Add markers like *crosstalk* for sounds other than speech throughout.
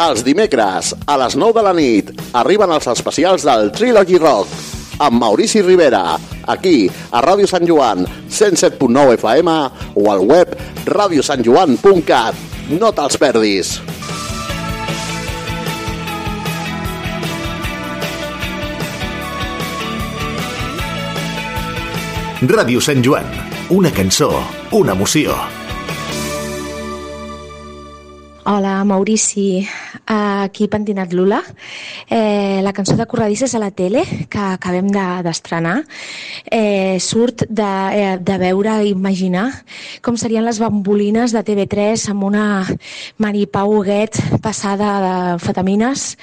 Els dimecres, a les 9 de la nit, arriben els especials del Trilogy Rock amb Maurici Rivera, aquí, a Ràdio Sant Joan, 107.9 FM o al web radiosantjoan.cat. No te'ls perdis! Ràdio Sant Joan, una cançó, una emoció. Hola, Maurici, aquí Pentinat Lula. Eh, la cançó de Corredisses a la tele, que acabem d'estrenar, de, eh, surt de, eh, de veure i imaginar com serien les bambolines de TV3 amb una Maripau Huguet passada de fetamines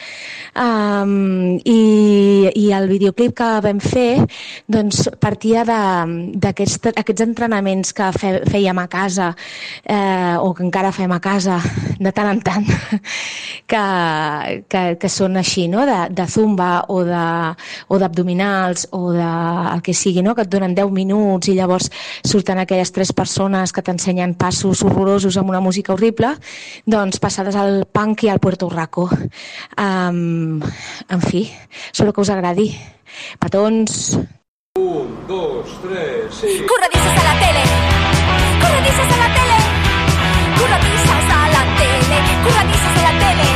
um, i, i el videoclip que vam fer doncs, partia d'aquests aquests entrenaments que fe, fèiem a casa eh, o que encara fem a casa de tant en tant, *laughs* que, que, que són així, no? de, de zumba o d'abdominals o, o de el que sigui, no? que et donen 10 minuts i llavors surten aquelles tres persones que t'ensenyen passos horrorosos amb una música horrible, doncs passades al punk i al Puerto Rico. Um, en fi, solo que us agradi. Petons. Un, dos, tres, sí. Corredisses a la tele! Corredisses a la tele! Corredisses a la tele! Corredisses a la tele!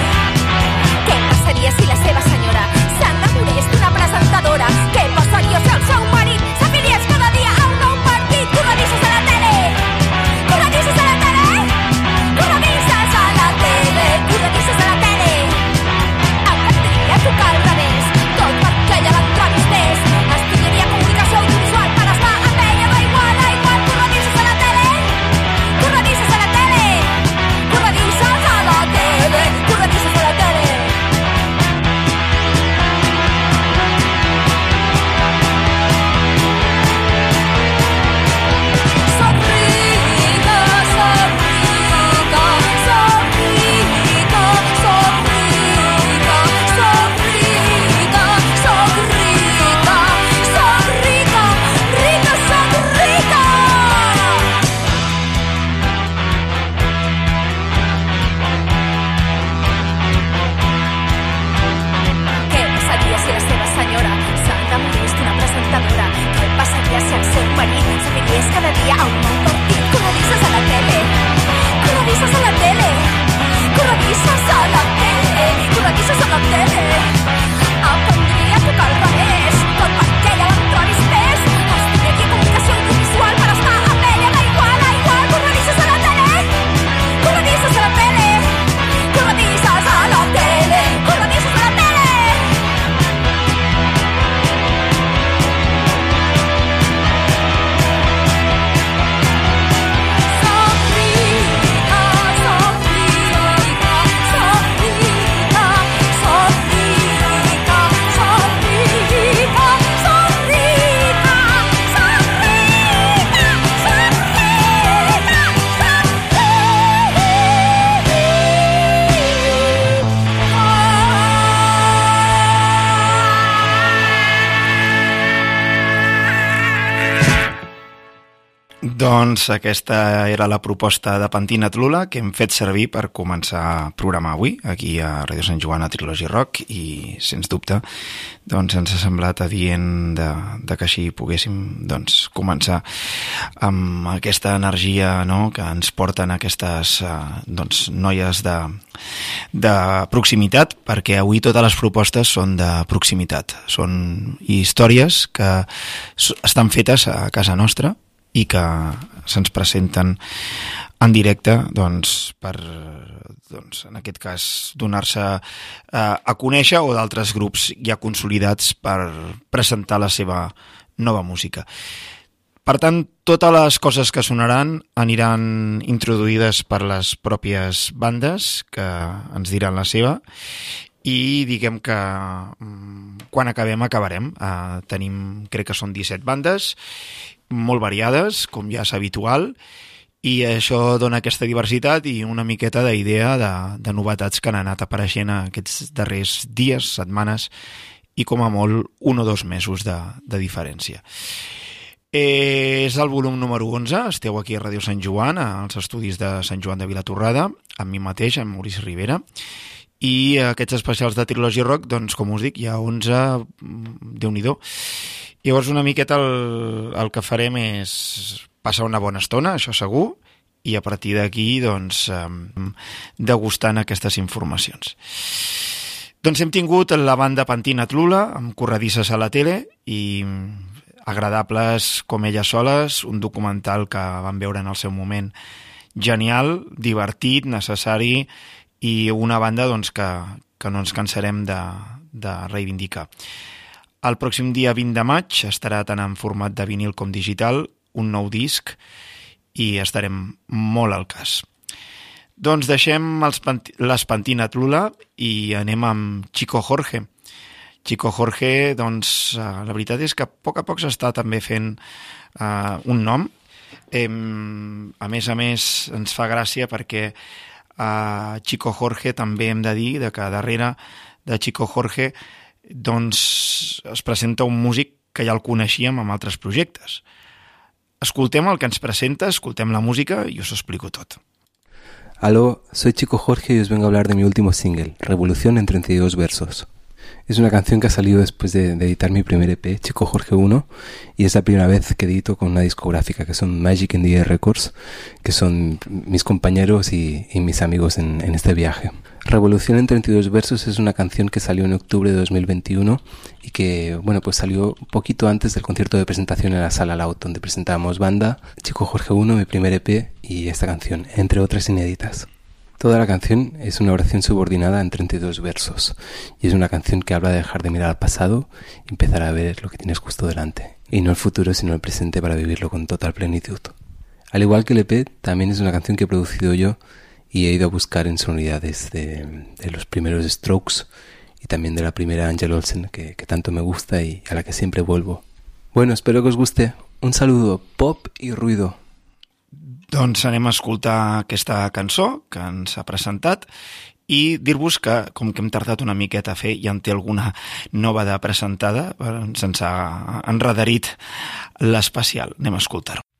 Què passaria si la seva senyora s'enamorés d'una presentadora? Què passaria si el seu marit dia a un partit? Corredisses a la tele! Corredisses a la tele! Corredisses a la tele! Corredisses a la tele! Aprendria a tocar Doncs aquesta era la proposta de Pentinat Lula que hem fet servir per començar a programar avui aquí a Ràdio Sant Joan a Trilogy Rock i sens dubte doncs ens ha semblat adient de, de que així poguéssim doncs, començar amb aquesta energia no, que ens porten aquestes eh, doncs, noies de, de proximitat perquè avui totes les propostes són de proximitat. Són històries que estan fetes a casa nostra i que se'ns presenten en directe doncs, per, doncs, en aquest cas, donar-se eh, a conèixer o d'altres grups ja consolidats per presentar la seva nova música. Per tant, totes les coses que sonaran aniran introduïdes per les pròpies bandes que ens diran la seva i diguem que mm, quan acabem, acabarem. Uh, tenim, crec que són 17 bandes, molt variades, com ja és habitual, i això dona aquesta diversitat i una miqueta d'idea de, de novetats que han anat apareixent aquests darrers dies, setmanes i com a molt un o dos mesos de, de diferència. Eh, és el volum número 11, esteu aquí a Ràdio Sant Joan, als estudis de Sant Joan de Vilatorrada, amb mi mateix, amb Maurici Rivera, i aquests especials de Trilogy Rock, doncs, com us dic, hi ha 11, déu nhi Llavors, una miqueta el, el que farem és passar una bona estona, això segur, i a partir d'aquí, doncs, degustant aquestes informacions. Doncs hem tingut la banda Pantina Tlula, amb corredisses a la tele, i agradables com elles soles, un documental que vam veure en el seu moment genial, divertit, necessari i una banda doncs, que, que no ens cansarem de, de reivindicar. El pròxim dia 20 de maig estarà tant en format de vinil com digital un nou disc i estarem molt al cas. Doncs deixem l'Espantina Tlula i anem amb Chico Jorge. Chico Jorge, doncs, eh, la veritat és que a poc a poc s'està també fent eh, un nom. Eh, a més a més, ens fa gràcia perquè a Chico Jorge també hem de dir de que darrere de Chico Jorge doncs es presenta un músic que ja el coneixíem amb altres projectes. Escoltem el que ens presenta, escoltem la música i us ho explico tot. Aló, soy Chico Jorge y os vengo a hablar de mi último single, Revolución en 32 versos. Es una canción que ha salido después de, editar mi primer EP, Chico Jorge 1, y es la primera vez que edito con una discográfica que son Magic in the Records, que son mis compañeros y, mis amigos en, este viaje. Revolución en 32 versos es una canción que salió en octubre de 2021 y que, bueno, pues salió poquito antes del concierto de presentación en la Sala Laut, donde presentábamos banda, Chico Jorge 1, mi primer EP y esta canción, entre otras inéditas. Toda la canción es una oración subordinada en 32 versos y es una canción que habla de dejar de mirar al pasado y empezar a ver lo que tienes justo delante. Y no el futuro, sino el presente para vivirlo con total plenitud. Al igual que el EP, también es una canción que he producido yo y he ido a buscar en sonoridades de, los primeros Strokes y también de la primera Angel Olsen que, que tanto me gusta y a la que siempre vuelvo. Bueno, espero que os guste. Un saludo, pop y ruido. Doncs anem a escoltar aquesta cançó que ens ha presentat i dir-vos que, com que hem tardat una miqueta a fer, ja en té alguna nova de presentada, se'ns ha enredarit l'especial. Anem a escoltar-ho.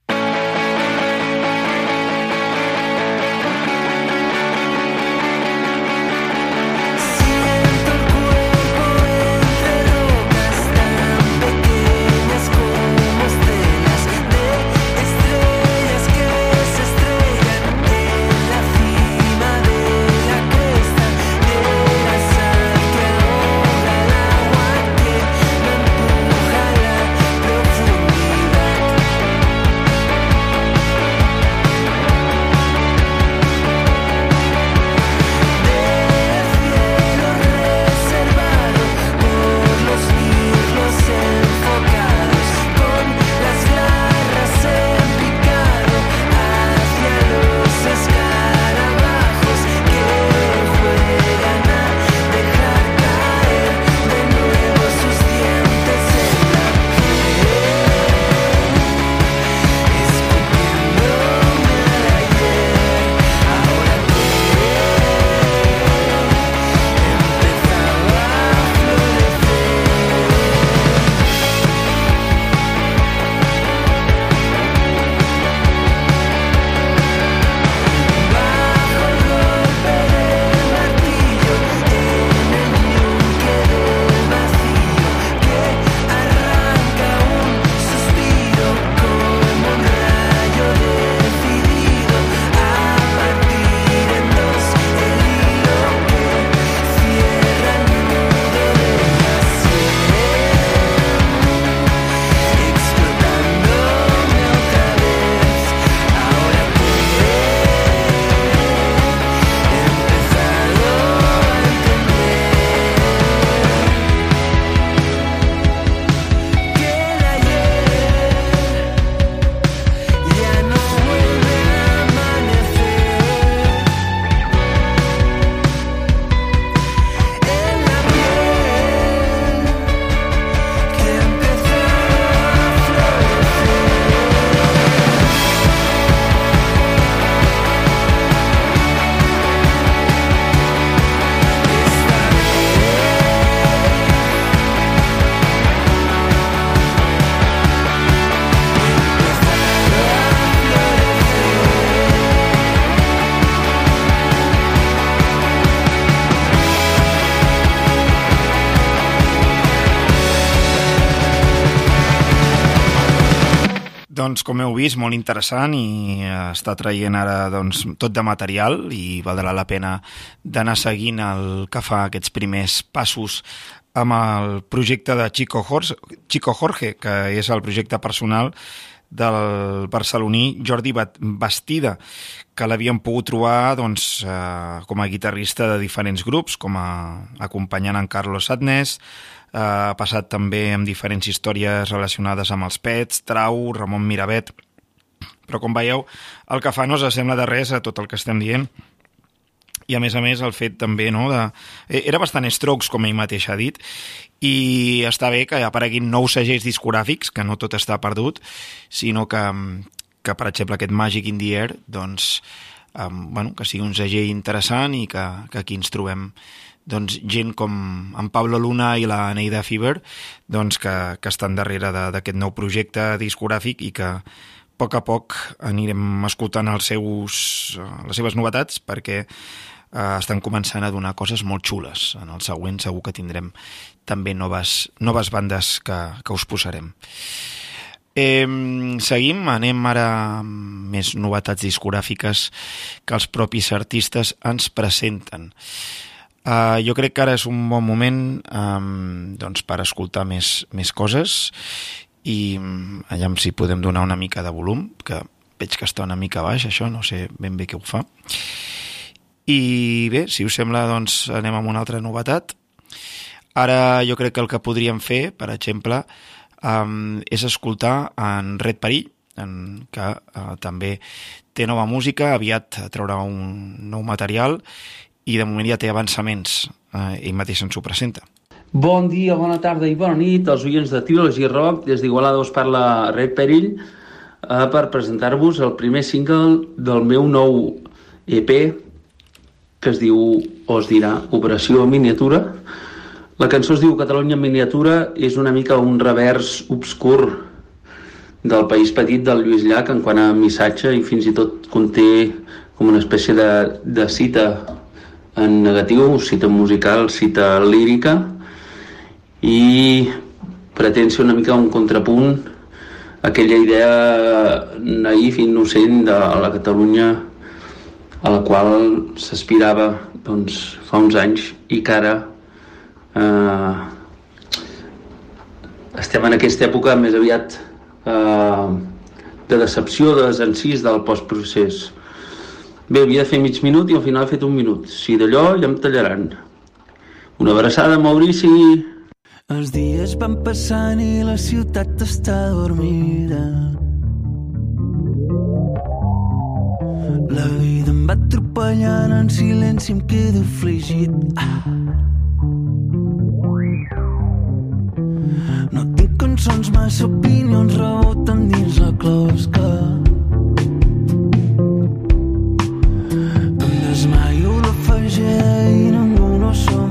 Doncs, com heu vist, molt interessant i està traient ara doncs, tot de material i valdrà la pena d'anar seguint el que fa aquests primers passos amb el projecte de Chico Jorge, Chico Jorge que és el projecte personal del barceloní Jordi Bastida, que l'havien pogut trobar doncs, eh, com a guitarrista de diferents grups, com a acompanyant en Carlos Adnés, eh, ha passat també amb diferents històries relacionades amb els pets, Trau, Ramon Miravet... Però, com veieu, el que fa no s'assembla de res a tot el que estem dient, i a més a més el fet també no, de... Eh, era bastant strokes com ell mateix ha dit i està bé que apareguin nous segells discogràfics que no tot està perdut sinó que, que per exemple aquest Magic in the Air doncs, um, bueno, que sigui un segell interessant i que, que aquí ens trobem doncs, gent com en Pablo Luna i la Neida Fever doncs, que, que estan darrere d'aquest nou projecte discogràfic i que a poc a poc anirem escoltant els seus, les seves novetats perquè eh, estan començant a donar coses molt xules. En el següent segur que tindrem també noves, noves bandes que, que us posarem. Eh, seguim, anem ara amb més novetats discogràfiques que els propis artistes ens presenten. Uh, jo crec que ara és un bon moment um, doncs per escoltar més, més coses i um, allà si podem donar una mica de volum, que veig que està una mica baix, això, no sé ben bé què ho fa. I bé, si us sembla, doncs anem amb una altra novetat. Ara jo crec que el que podríem fer, per exemple, um, és escoltar en Red Perill, en, que uh, també té nova música, aviat traurà un nou material i de moment ja té avançaments, uh, ell mateix ens ho presenta. Bon dia, bona tarda i bona nit als oients de Trilogy Rock. Des d'Igualada us parla Red Perill eh, per presentar-vos el primer single del meu nou EP que es diu, o es dirà, Operació Miniatura. La cançó es diu Catalunya en miniatura, és una mica un revers obscur del país petit del Lluís Llach en quant a missatge i fins i tot conté com una espècie de, de cita en negatiu, cita musical, cita lírica i pretén ser una mica un contrapunt a aquella idea naïf i innocent de la Catalunya a la qual s'aspirava doncs, fa uns anys i que ara eh, estem en aquesta època més aviat eh, de decepció, de desencís del postprocés. Bé, havia de fer mig minut i al final he fet un minut. Si d'allò ja em tallaran. Una abraçada, Maurici! Els dies van passant i la ciutat està dormida. La vida em va atropellant en silenci, em quedo afligit. Ah. No tinc cançons, massa opinions reboten dins la closca. La fageda i ningú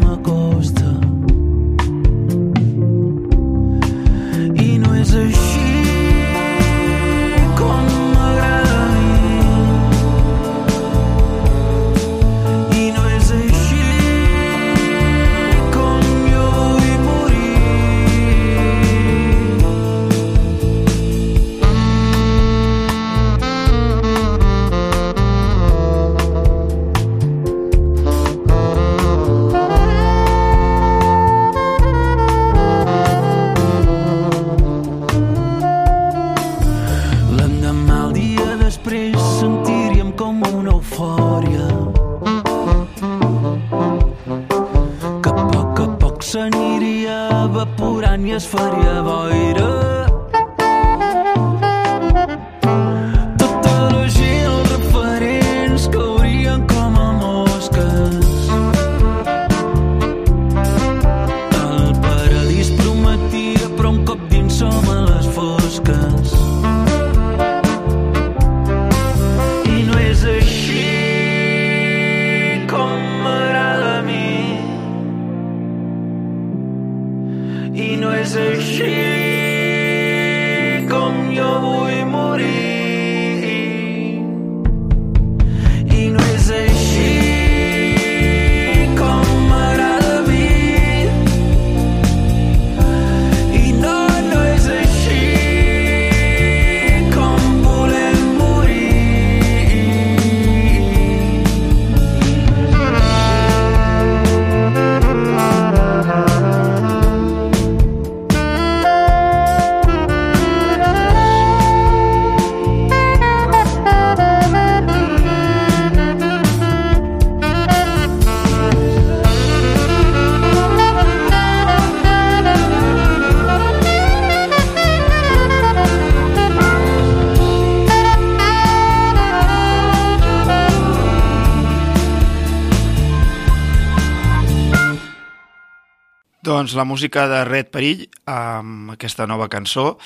Doncs la música de Red Perill amb aquesta nova cançó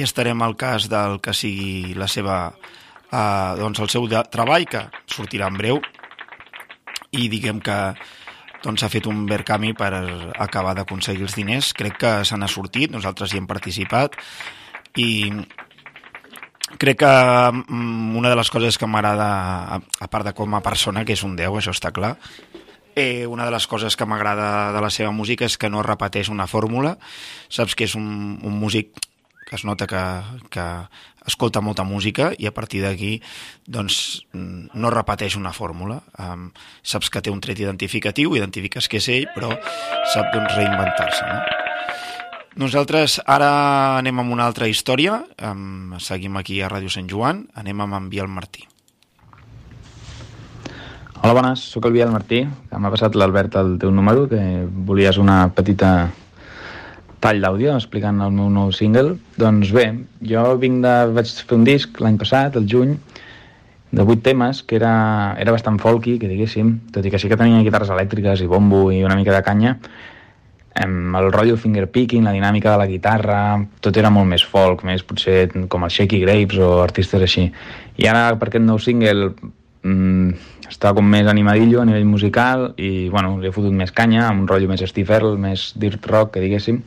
i estarem al cas del que sigui la seva, eh, doncs el seu de, treball que sortirà en breu i diguem que doncs s'ha fet un verd camí per acabar d'aconseguir els diners. Crec que se n'ha sortit, nosaltres hi hem participat i crec que mm, una de les coses que m'agrada, a part de com a persona, que és un 10, això està clar, Eh, una de les coses que m'agrada de la seva música és que no repeteix una fórmula. Saps que és un, un músic que es nota que, que escolta molta música i a partir d'aquí doncs, no repeteix una fórmula. Um, saps que té un tret identificatiu, identifiques que és ell, però sap doncs, reinventar-se. No? Nosaltres ara anem amb una altra història, um, seguim aquí a Ràdio Sant Joan, anem amb en Biel Martí. Hola, bones, sóc el Biel Martí, m'ha passat l'Albert el teu número, que volies una petita tall d'àudio explicant el meu nou single. Doncs bé, jo vinc de... vaig fer un disc l'any passat, el juny, de vuit temes, que era, era bastant folky, que diguéssim, tot i que sí que tenia guitarres elèctriques i bombo i una mica de canya, em, el rotllo finger picking, la dinàmica de la guitarra, tot era molt més folk, més potser com el Shaky Grapes o artistes així. I ara, per aquest nou single, mmm, estava com més animadillo a nivell musical i, bueno, li he fotut més canya, amb un rotllo més Steve més dirt rock, que diguéssim.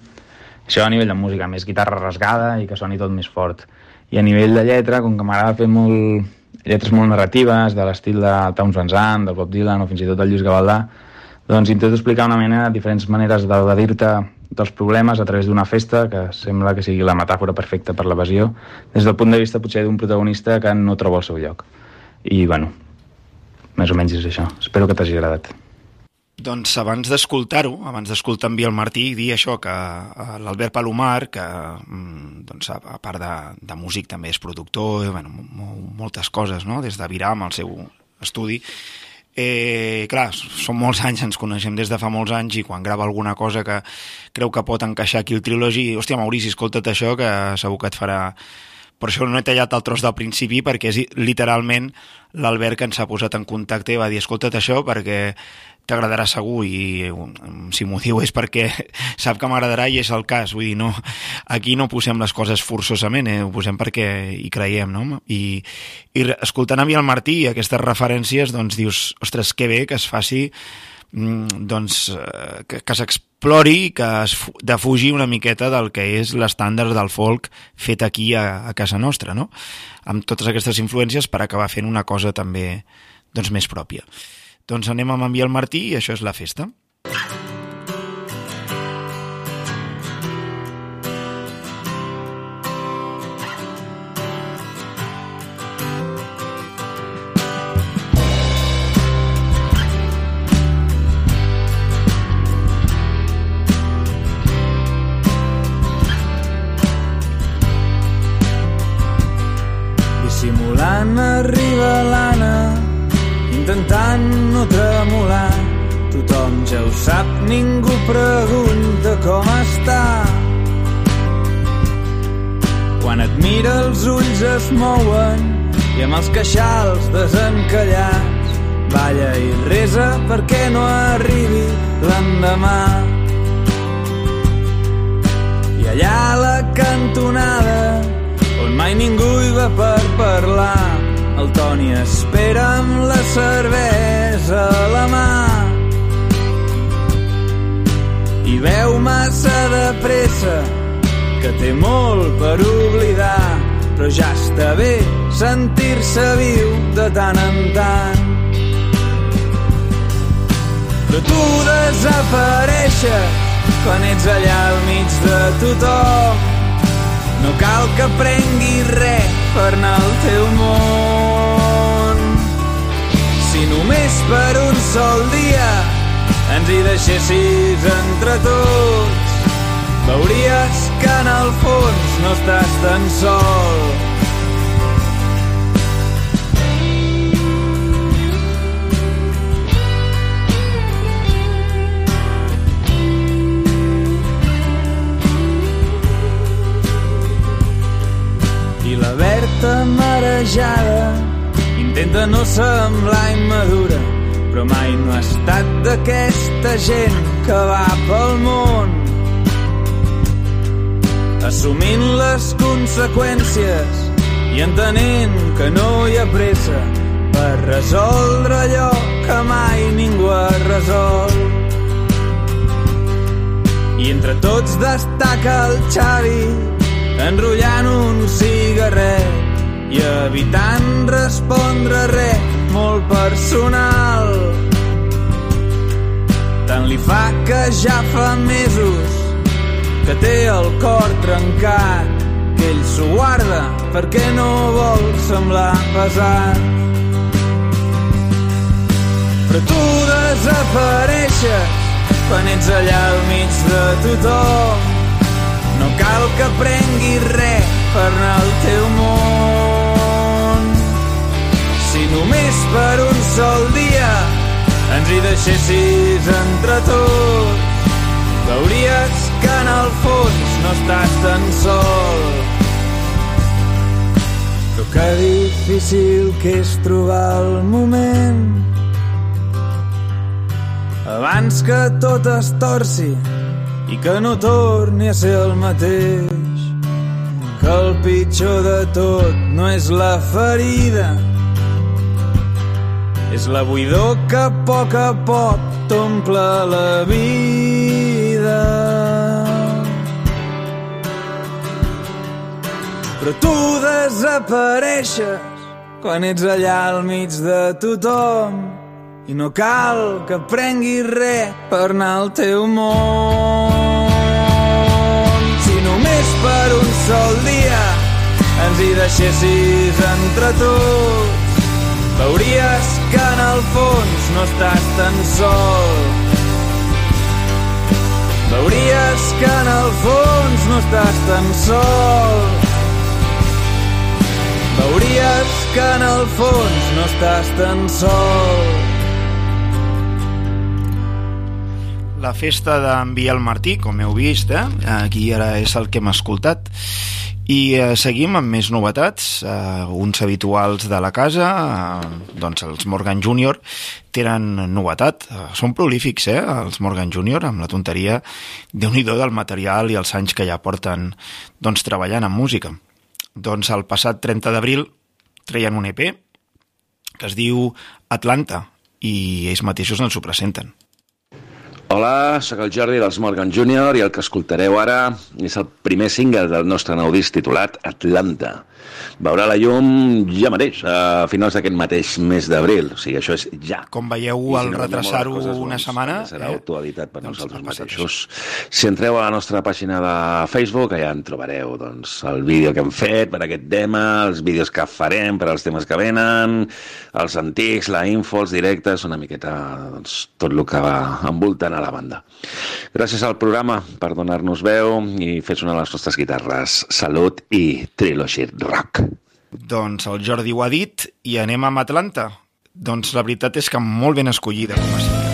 Això a nivell de música, més guitarra rasgada i que soni tot més fort. I a nivell de lletra, com que m'agrada fer molt lletres molt narratives, de l'estil de Towns Van Zandt, del Bob Dylan o fins i tot del Lluís Gavaldà, doncs intento explicar una mena diferents maneres de, de dir-te dels problemes a través d'una festa que sembla que sigui la metàfora perfecta per l'evasió, des del punt de vista potser d'un protagonista que no troba el seu lloc. I, bueno, més o menys és això. Espero que t'hagi agradat. Doncs abans d'escoltar-ho, abans d'escoltar en Biel Martí, dir això, que eh, l'Albert Palomar, que mm, doncs, a part de, de músic també és productor, bueno, moltes coses, no? des de Viram, el seu estudi, eh, clar, són molts anys, ens coneixem des de fa molts anys i quan grava alguna cosa que creu que pot encaixar aquí el trilogi, hòstia, Maurici, escolta't això que segur que et farà per això no he tallat el tros del principi perquè és literalment l'Albert que ens ha posat en contacte i va dir escolta't això perquè t'agradarà segur i si m'ho diu és perquè *laughs* sap que m'agradarà i és el cas, vull dir, no, aquí no posem les coses forçosament, eh? ho posem perquè hi creiem, no? I, i escoltant a mi el Martí i aquestes referències, doncs dius, ostres, que bé que es faci doncs, eh, que, que s'explori, que es defugi una miqueta del que és l'estàndard del folk fet aquí a, a casa nostra, no? amb totes aquestes influències per acabar fent una cosa també doncs, més pròpia. Doncs anem amb enviar el Martí i això és la festa. Es mouen i amb els queixals desencallats. Balla i resa perquè no arribi l'endemà. I allà a la cantonada on mai ningú hi va per parlar el Toni espera amb la cervesa a la mà. I veu massa de pressa que té molt per oblidar però ja està bé sentir-se viu de tant en tant però tu desapareixes quan ets allà al mig de tothom no cal que prenguis res per anar al teu món. Si només per un sol dia ens hi deixessis entre tots, veuries que en el fons no estàs tan sol. I la Berta marejada intenta no semblar immadura però mai no ha estat d'aquesta gent que va pel món assumint les conseqüències i entenent que no hi ha pressa per resoldre allò que mai ningú ha resolt. I entre tots destaca el Xavi enrotllant un cigarret i evitant respondre res molt personal. Tant li fa que ja fa mesos que té el cor trencat que ell s'ho guarda perquè no vol semblar pesat. Però tu desapareixes quan ets allà al mig de tothom. No cal que prenguis res per anar al teu món. Si només per un sol dia ens hi deixessis entre tots, veuries que en el fons no estàs tan sol. Però que difícil que és trobar el moment abans que tot es torci i que no torni a ser el mateix. Que el pitjor de tot no és la ferida, és la buidor que a poc a poc t'omple la vida. Però tu desapareixes quan ets allà al mig de tothom i no cal que prenguis res per anar al teu món. Si només per un sol dia ens hi deixessis entre tots, veuries que en el fons no estàs tan sol. Veuries que en el fons no estàs tan sol. Veuries que en el fons no estàs tan sol. la festa d'en Biel Martí, com heu vist, eh? aquí ara és el que hem escoltat. I eh, seguim amb més novetats, eh, uns habituals de la casa, eh, doncs els Morgan Junior tenen novetat, eh, són prolífics, eh, els Morgan Junior, amb la tonteria de nhi del material i els anys que ja porten doncs, treballant en música. Doncs el passat 30 d'abril treien un EP que es diu Atlanta i ells mateixos ens ho presenten. Hola, sóc el Jordi dels Morgan Junior i el que escoltareu ara és el primer single del nostre nou disc titulat Atlanta. Veurà la llum ja mateix, a finals d'aquest mateix mes d'abril, o sigui, això és ja. Com veieu, I si al no retrasar-ho una doncs, setmana... Serà eh? actualitat per doncs nosaltres mateixos. Si entreu a la nostra pàgina de Facebook, allà en trobareu doncs, el vídeo que hem fet per aquest tema, els vídeos que farem per als temes que venen, els antics, la info, els directes, una miqueta doncs, tot el que va envoltant a la banda. Gràcies al programa per donar-nos veu i fer sonar les nostres guitarres. Salut i Trilogy Rock. Doncs el Jordi ho ha dit i anem amb Atlanta. Doncs la veritat és que molt ben escollida com a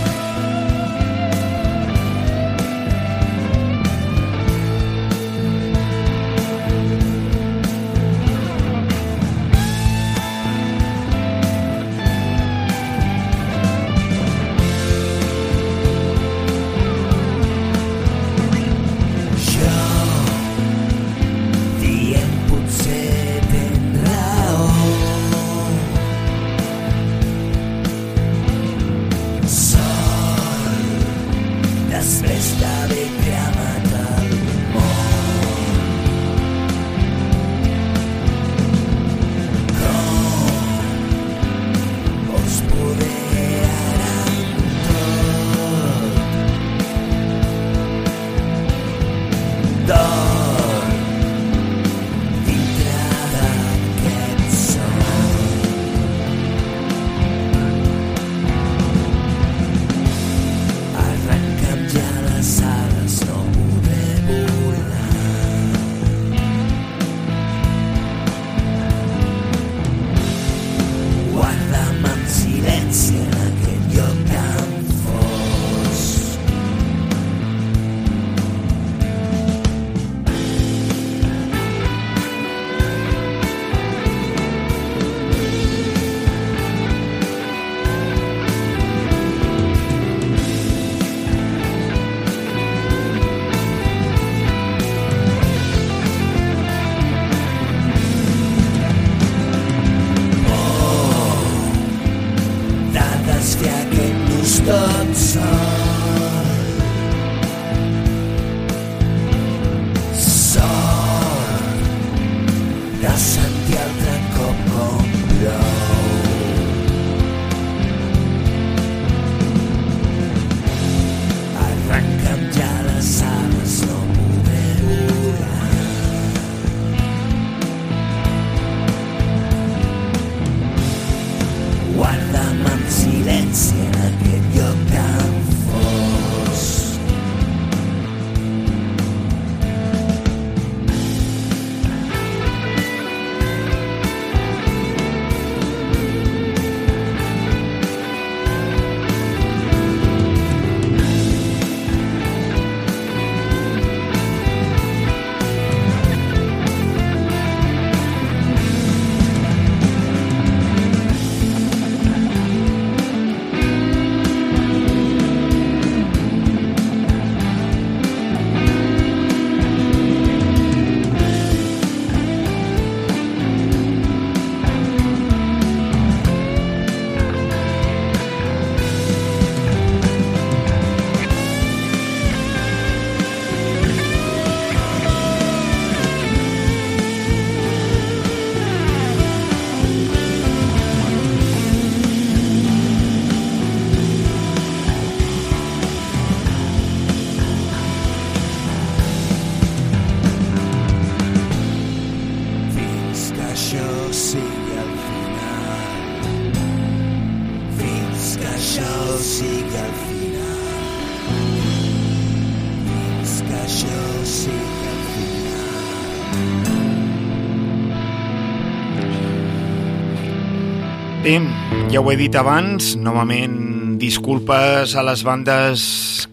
ja ho he dit abans, novament disculpes a les bandes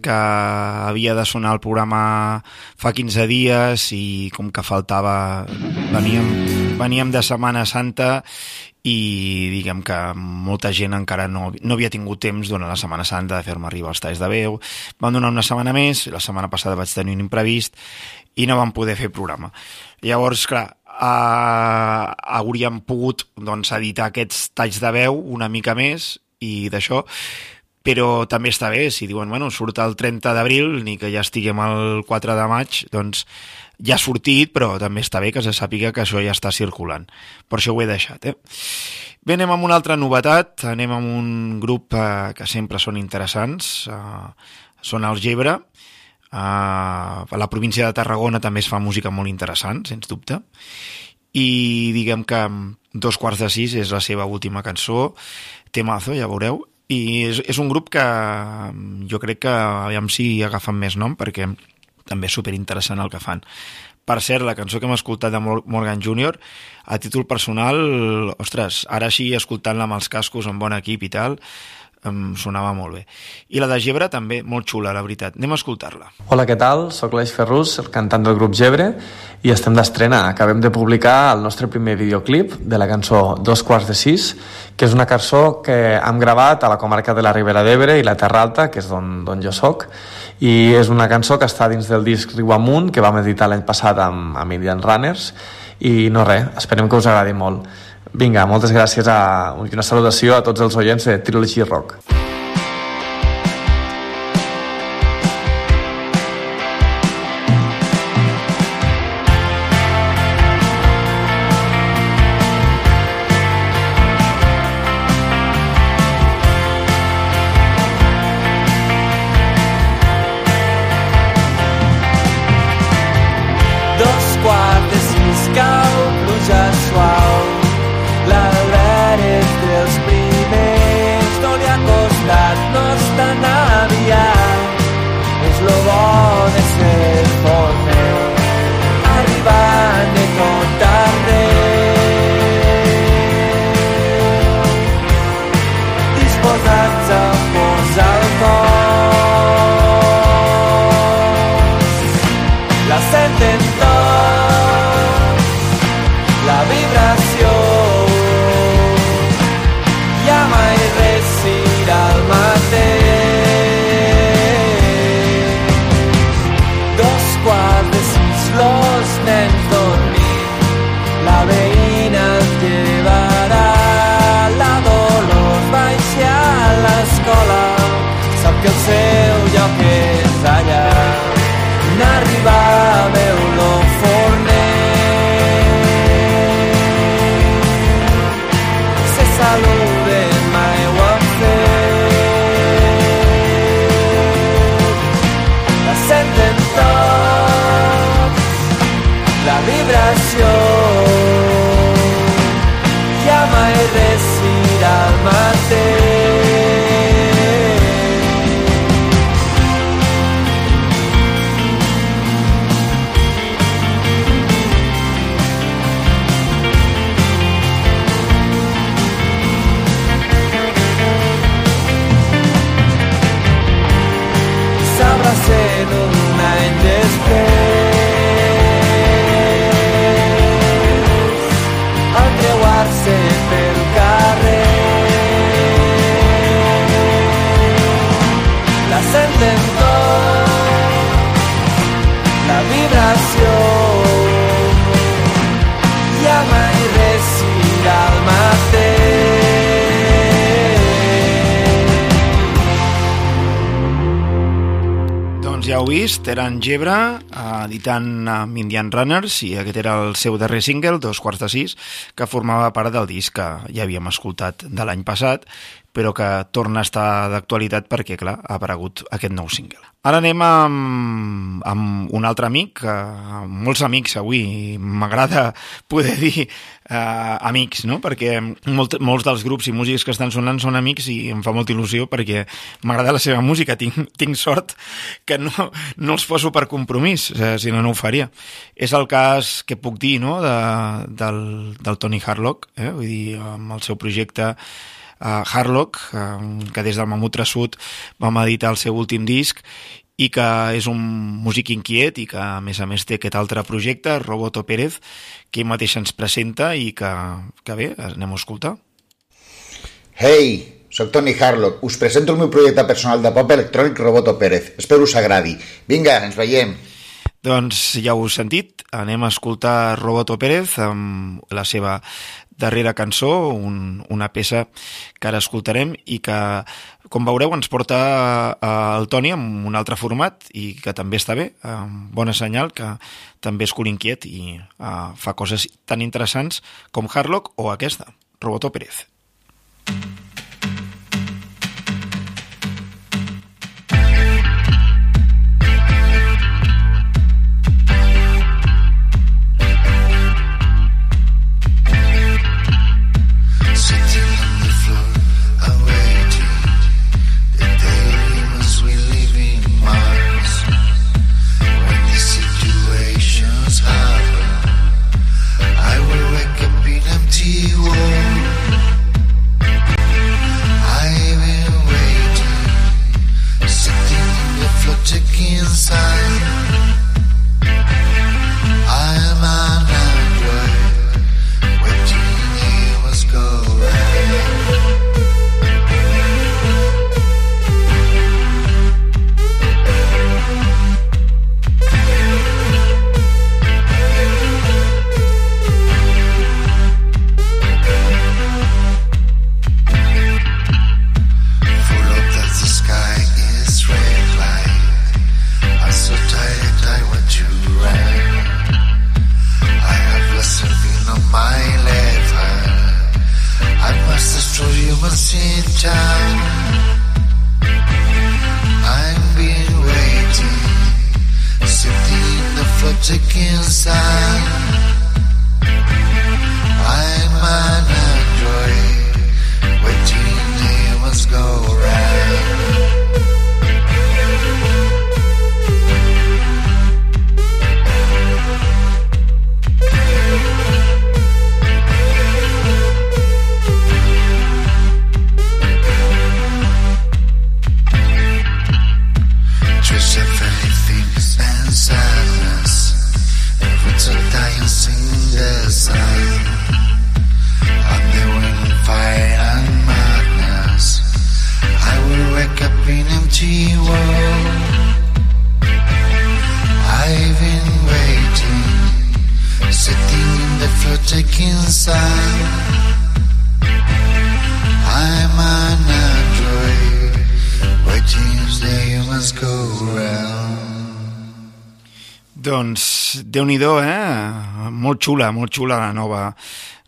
que havia de sonar el programa fa 15 dies i com que faltava... Veníem, veníem de Setmana Santa i diguem que molta gent encara no, no havia tingut temps durant la Setmana Santa de fer-me arribar els talls de veu. Van donar una setmana més, la setmana passada vaig tenir un imprevist i no vam poder fer programa. Llavors, clar, eh, hauríem pogut doncs, editar aquests talls de veu una mica més i d'això, però també està bé, si diuen, bueno, surt el 30 d'abril, ni que ja estiguem al 4 de maig, doncs ja ha sortit, però també està bé que se sàpiga que això ja està circulant. Per això ho he deixat, eh? Bé, anem amb una altra novetat, anem amb un grup eh, que sempre són interessants, eh, són els Gebre, a la província de Tarragona també es fa música molt interessant, sens dubte, i diguem que Dos quarts de sis és la seva última cançó, temazo, ja veureu, i és, és un grup que jo crec que aviam si agafen més nom perquè també és superinteressant el que fan. Per cert, la cançó que hem escoltat de Morgan Jr., a títol personal, ostres, ara així escoltant-la amb els cascos, amb bon equip i tal, em sonava molt bé. I la de Gebre també, molt xula, la veritat. Anem a escoltar-la. Hola, què tal? Soc l'Eix Ferrus, el cantant del grup Gebre, i estem d'estrena. Acabem de publicar el nostre primer videoclip de la cançó Dos quarts de sis, que és una cançó que hem gravat a la comarca de la Ribera d'Ebre i la Terra Alta, que és d'on jo sóc, i és una cançó que està dins del disc Riu Amunt, que vam editar l'any passat amb, amb Indian Runners, i no res, esperem que us agradi molt. Vinga, moltes gràcies a, i una salutació a tots els oients de Trilogy Rock. Vist, eren Gebre, editant amb Indian Runners, i aquest era el seu darrer single, Dos quarts de sis, que formava part del disc que ja havíem escoltat de l'any passat, però que torna a estar d'actualitat perquè, clar, ha aparegut aquest nou single. Ara anem amb, amb un altre amic, eh, molts amics avui, m'agrada poder dir eh, amics, no? perquè molt, molts dels grups i músics que estan sonant són amics i em fa molta il·lusió perquè m'agrada la seva música, tinc, tinc sort que no, no els poso per compromís, eh, si no, no ho faria. És el cas que puc dir no? de, del, del Tony Harlock, eh? vull dir, amb el seu projecte uh, Harlock, uh, que des del Mamut Trassut vam editar el seu últim disc i que és un músic inquiet i que a més a més té aquest altre projecte, Roboto Pérez, que ell mateix ens presenta i que, que bé, anem a escoltar. Hey, sóc Tony Harlock. Us presento el meu projecte personal de pop electrònic Roboto Pérez. Espero us agradi. Vinga, ens veiem. Doncs ja ho heu sentit, anem a escoltar Roboto Pérez amb la seva darrera cançó, un, una peça que ara escoltarem i que, com veureu, ens porta al Toni amb un altre format i que també està bé, bona senyal que també és cul inquiet i uh, fa coses tan interessants com Harlock o aquesta, Roboto Pérez. Sitting déu nhi eh? Molt xula, molt xula la nova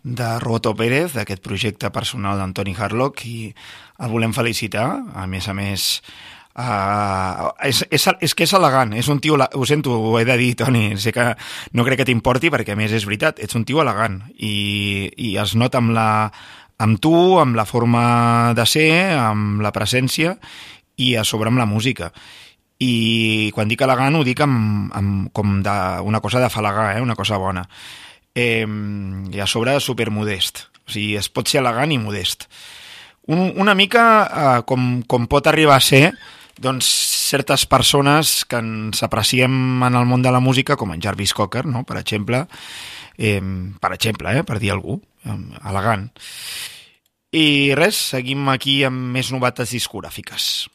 de Roboto Pérez, d'aquest projecte personal d'Antoni Harlock, i el volem felicitar. A més a més, uh, és, és, és que és elegant, és un tio... Ho sento, ho he de dir, Toni, sé que no crec que t'importi, perquè a més és veritat, ets un tio elegant, i, i es nota amb la amb tu, amb la forma de ser, amb la presència i a sobre amb la música i quan dic elegant ho dic amb, amb com de, una cosa de falagar, eh? una cosa bona. Eh, I a sobre supermodest. O sigui, es pot ser elegant i modest. Un, una mica eh, com, com pot arribar a ser doncs, certes persones que ens apreciem en el món de la música, com en Jarvis Cocker, no? per exemple, eh, per exemple, eh? per dir algú, elegant. I res, seguim aquí amb més novetats discogràfiques.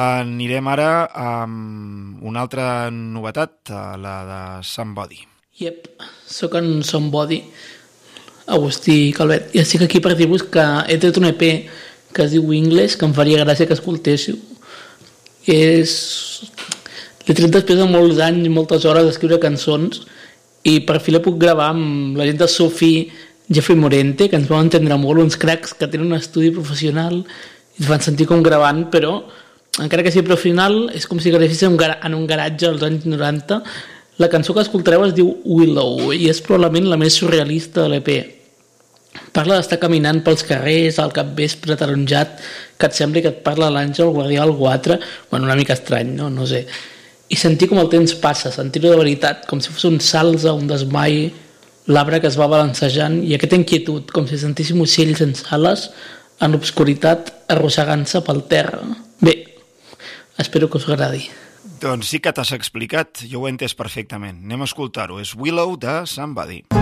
Anirem ara amb una altra novetat, eh, la de Somebody. Yep, sóc en Somebody, Agustí Calvet, i estic aquí per dir-vos que he tret un EP que es diu English, que em faria gràcia que escoltéssiu. És... L'he tret després de molts anys i moltes hores d'escriure cançons i per fi la puc gravar amb la gent de Sophie Jeffrey Morente, que ens vau entendre molt, uns cracs que tenen un estudi professional i ens fan sentir com gravant, però encara que sigui professional, és com si gravéssim en un garatge als anys 90. La cançó que escoltareu es diu Willow i és probablement la més surrealista de l'EP. Parla d'estar caminant pels carrers al capvespre taronjat, que et sembli que et parla l'àngel, el guardià del 4, bueno, una mica estrany, no? No sé. I sentir com el temps passa, sentir-ho de veritat, com si fos un salsa, un desmai, l'arbre que es va balancejant i aquesta inquietud, com si sentíssim ocells sense ales en l'obscuritat arrossegant-se pel terra. Bé, espero que us agradi. Doncs sí que t'has explicat, jo ho he entès perfectament. Anem a escoltar-ho. És Willow de Somebody. Losing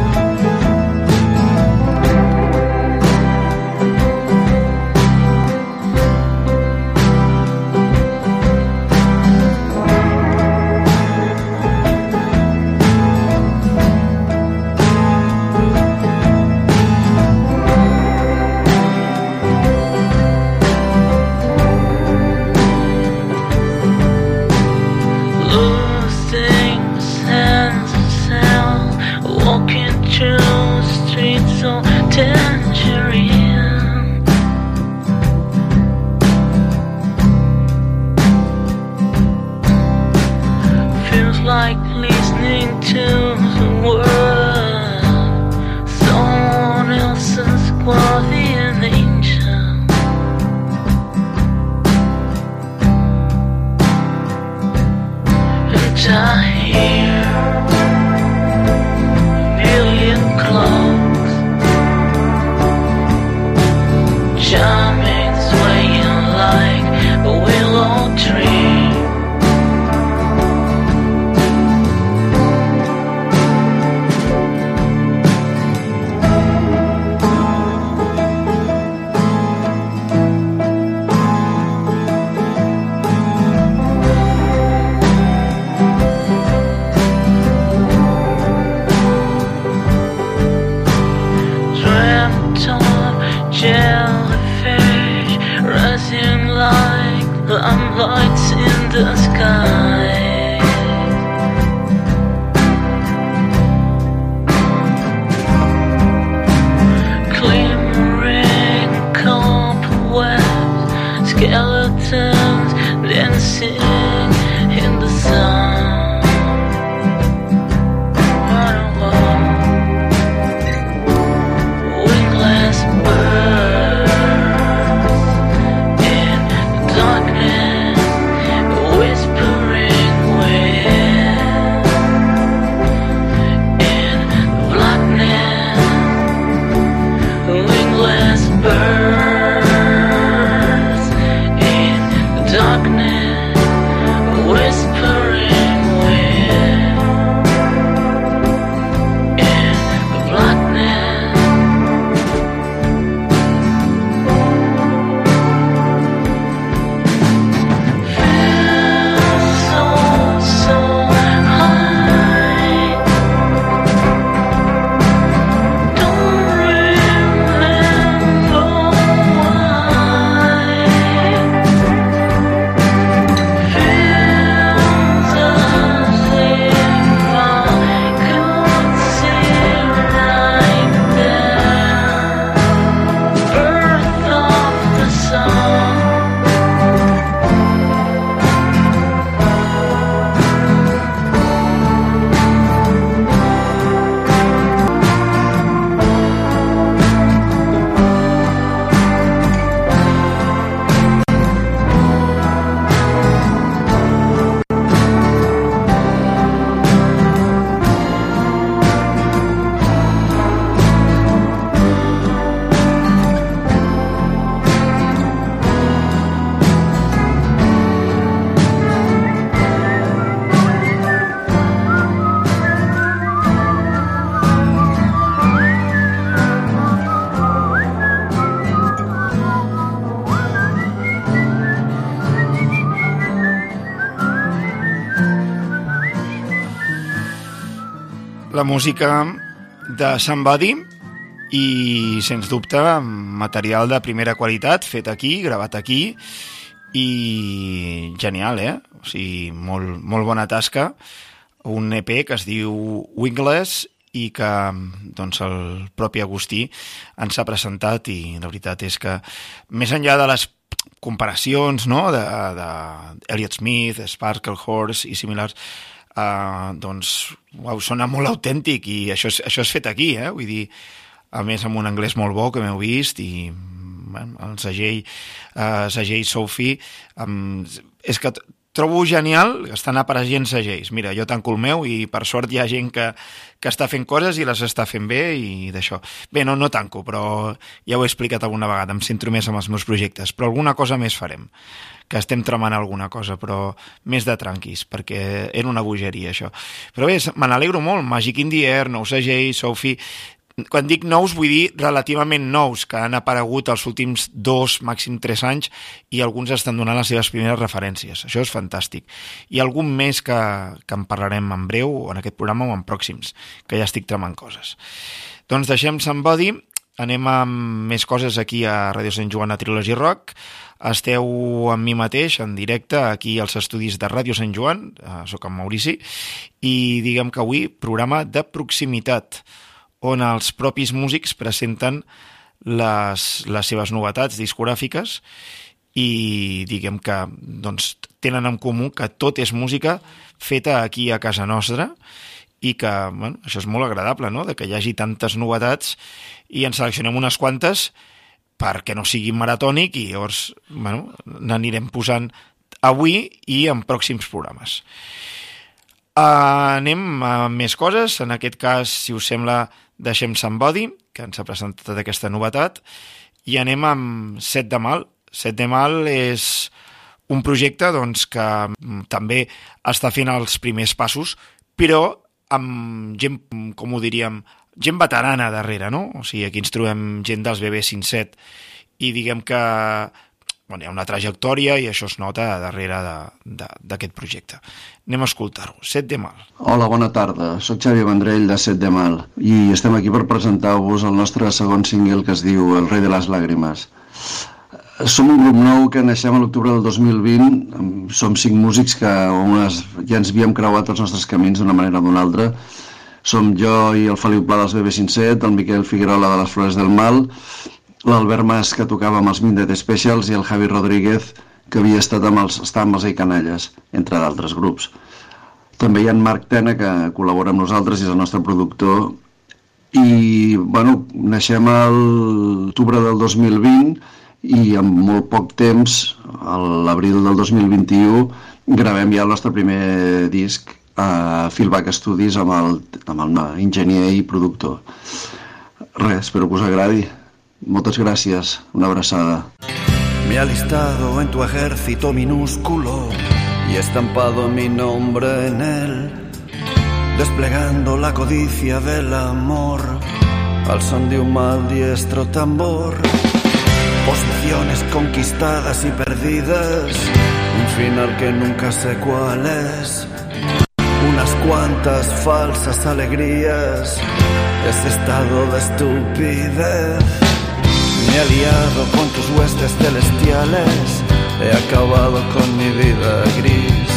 la música de Somebody i, sens dubte, material de primera qualitat, fet aquí, gravat aquí, i genial, eh? O sigui, molt, molt bona tasca. Un EP que es diu Wingless i que doncs, el propi Agustí ens ha presentat i la veritat és que més enllà de les comparacions no? de, de Elliot Smith, Sparkle Horse i similars, eh, doncs uau, sona molt autèntic i això és, això és fet aquí, eh? vull dir, a més amb un anglès molt bo que m'heu vist i bueno, el segell, eh, segell Sophie um, és que trobo genial estar apareixent segells. Mira, jo tanco el meu i per sort hi ha gent que, que està fent coses i les està fent bé i d'això. Bé, no, no tanco, però ja ho he explicat alguna vegada, em centro més en els meus projectes, però alguna cosa més farem que estem tramant alguna cosa, però més de tranquis, perquè era una bogeria, això. Però bé, me n'alegro molt, Magic in the Air, Nou Segell, Sophie... Quan dic nous, vull dir relativament nous, que han aparegut els últims dos, màxim tres anys, i alguns estan donant les seves primeres referències. Això és fantàstic. I algun més que, que en parlarem en breu, o en aquest programa, o en pròxims, que ja estic tramant coses. Doncs deixem Sant Body, anem amb més coses aquí a Ràdio Sant Joan a Trilogy Rock. Esteu amb mi mateix, en directe, aquí als estudis de Ràdio Sant Joan, eh, soc en Maurici, i diguem que avui programa de proximitat, on els propis músics presenten les, les seves novetats discogràfiques i diguem que doncs, tenen en comú que tot és música feta aquí a casa nostra i que bueno, això és molt agradable, no? de que hi hagi tantes novetats i en seleccionem unes quantes perquè no sigui maratònic i llavors bueno, n'anirem posant avui i en pròxims programes. Uh, anem a més coses, en aquest cas, si us sembla, deixem Sant Body, que ens ha presentat aquesta novetat, i anem amb Set de Mal. Set de Mal és un projecte doncs, que mm, també està fent els primers passos, però amb gent, com ho diríem, gent veterana darrere, no? O sigui, aquí ens trobem gent dels BB57 i diguem que bueno, hi ha una trajectòria i això es nota darrere d'aquest projecte. Anem a escoltar-ho. Set de Mal. Hola, bona tarda. Soc Xavier Vendrell de Set de Mal i estem aquí per presentar-vos el nostre segon single que es diu El rei de les làgrimes. Som un grup nou que naixem a l'octubre del 2020. Som cinc músics que unes, ja ens havíem creuat els nostres camins d'una manera o d'una altra. Som jo i el Feliu Pla dels BB57, el Miquel Figuerola de les Flores del Mal, l'Albert Mas que tocava amb els Mindet Specials i el Javi Rodríguez que havia estat amb els, està amb els Aicanalles, entre d'altres grups. També hi ha en Marc Tena que col·labora amb nosaltres i és el nostre productor i bueno, naixem a l'octubre del 2020 i en molt poc temps, a l'abril del 2021, gravem ja el nostre primer disc a Feedback Studios amb el, amb el enginyer i productor. Res, espero que us agradi. Moltes gràcies, una abraçada. Me he alistado en tu ejército minúsculo y he estampado mi nombre en él, desplegando la codicia del amor al son de un mal diestro tambor. Posiciones conquistadas y perdidas, un final que nunca sé cuál es. Unas cuantas falsas alegrías, ese estado de estupidez. Me he aliado con tus huestes celestiales, he acabado con mi vida gris,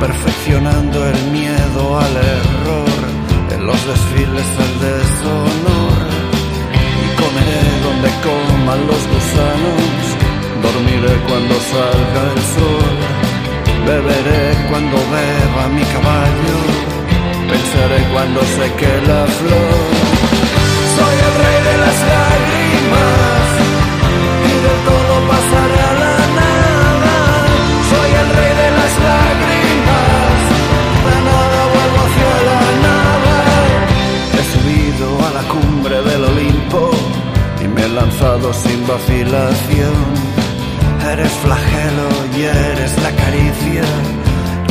perfeccionando el miedo al error, en los desfiles al deshonor. Y comeré donde coman los gusanos, dormiré cuando salga el sol, beberé cuando beba mi caballo, pensaré cuando seque la flor. Soy el rey de las lágrimas y de todo pasaré a la nada. Soy el rey de las lágrimas. De nada vuelvo hacia la nada. He subido a la cumbre del Olimpo y me he lanzado sin vacilación. Eres flagelo y eres la caricia,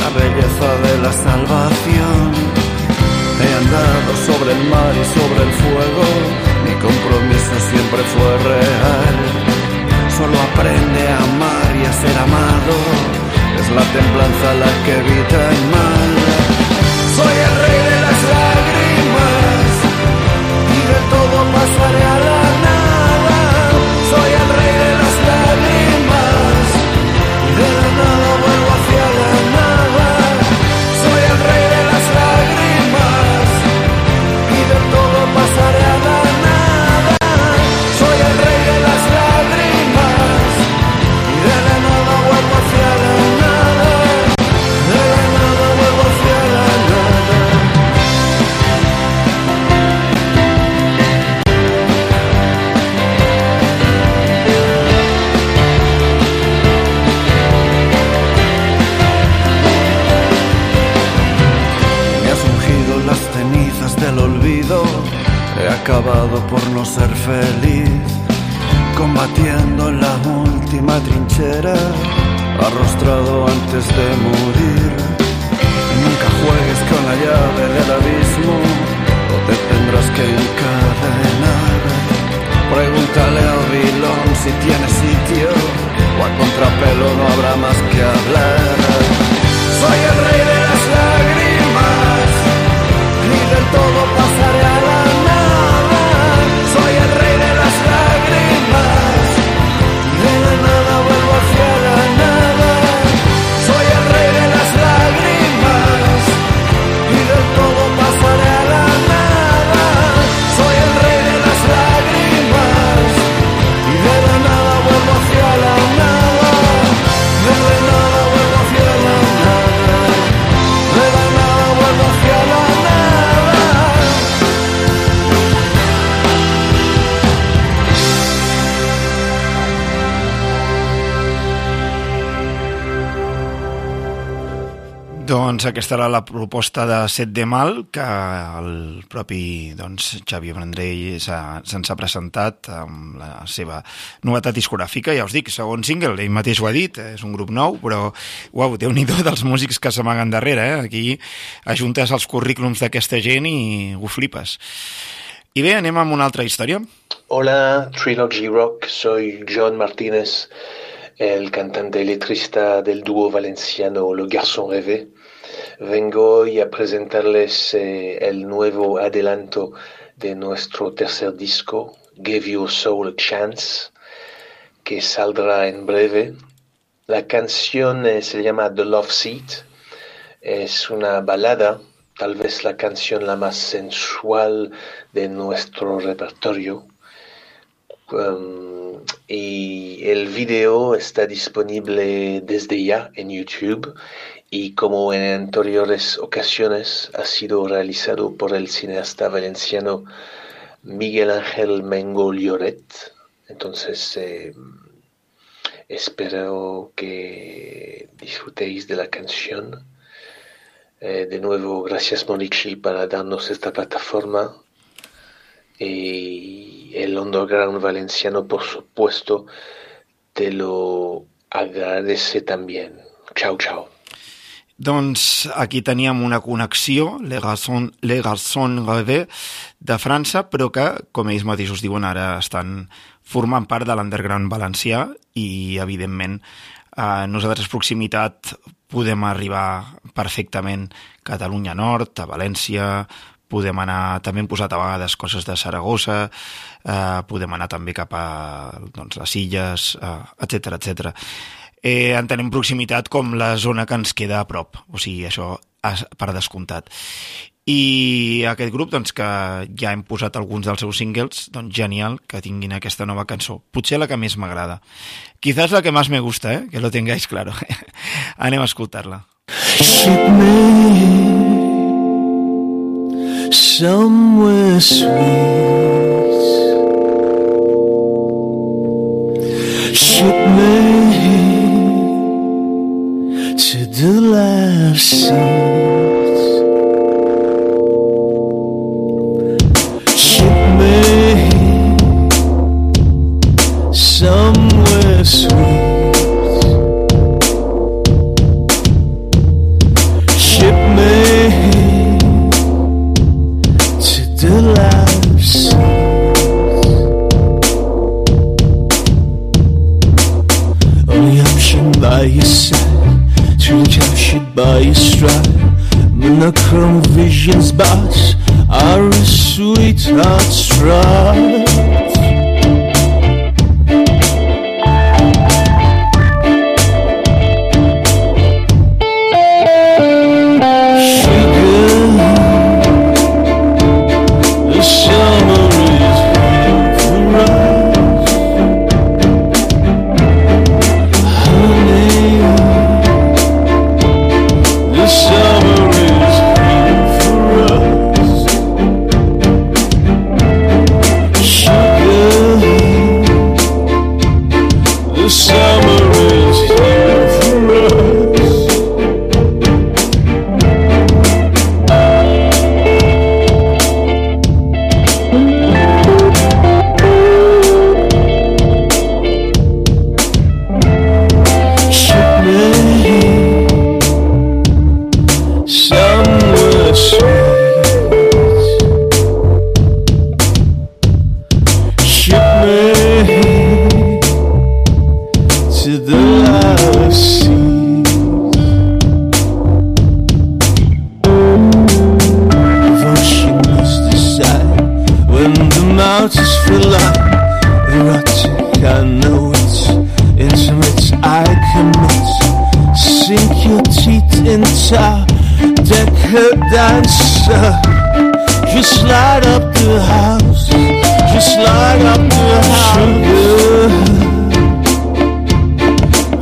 la belleza de la salvación. Andado sobre el mar y sobre el fuego, mi compromiso siempre fue real. Solo aprende a amar y a ser amado, es la templanza la que evita el mal. Soy el rey de las lágrimas y de todo pasaré a la nada. Soy el rey de las lágrimas, Doncs aquesta era la proposta de Set de Mal que el propi doncs, Xavi Vendrell se'ns ha presentat amb la seva novetat discogràfica, ja us dic, segon single, ell mateix ho ha dit, és un grup nou, però uau, déu nhi *laughs* dels músics que s'amaguen darrere, eh? aquí ajuntes els currículums d'aquesta gent i ho flipes. I bé, anem amb una altra història. Hola, Trilogy Rock, soy John Martínez, el cantante y letrista del dúo valenciano Le Garçon Rêvé. Vengo hoy a presentarles eh, el nuevo adelanto de nuestro tercer disco, Give Your Soul a Chance, que saldrá en breve. La canción eh, se llama The Love Seat, es una balada, tal vez la canción la más sensual de nuestro repertorio. Um, y el video está disponible desde ya en YouTube y como en anteriores ocasiones ha sido realizado por el cineasta valenciano Miguel Ángel Mengo Lloret. Entonces eh, espero que disfrutéis de la canción. Eh, de nuevo, gracias Monichi para darnos esta plataforma y el underground valenciano, por supuesto, te lo agradece también. Chao, chao. Doncs aquí teníem una connexió, Le Garçon, Le Garçon Rêvé, de França, però que, com ells mateixos diuen, ara estan formant part de l'underground valencià i, evidentment, a nosaltres proximitat podem arribar perfectament a Catalunya Nord, a València, podem anar, també hem posat a vegades coses de Saragossa, eh, podem anar també cap a doncs, les illes, eh, etc etc. Eh, entenem proximitat com la zona que ens queda a prop, o sigui, això per descomptat. I aquest grup, doncs, que ja hem posat alguns dels seus singles, doncs genial que tinguin aquesta nova cançó. Potser la que més m'agrada. Quizás la que más me gusta, eh? que lo tengáis claro. *laughs* Anem a escoltar-la. Somewhere sweet. Me the last seat. байстра На chrome visions but our sweetheart's right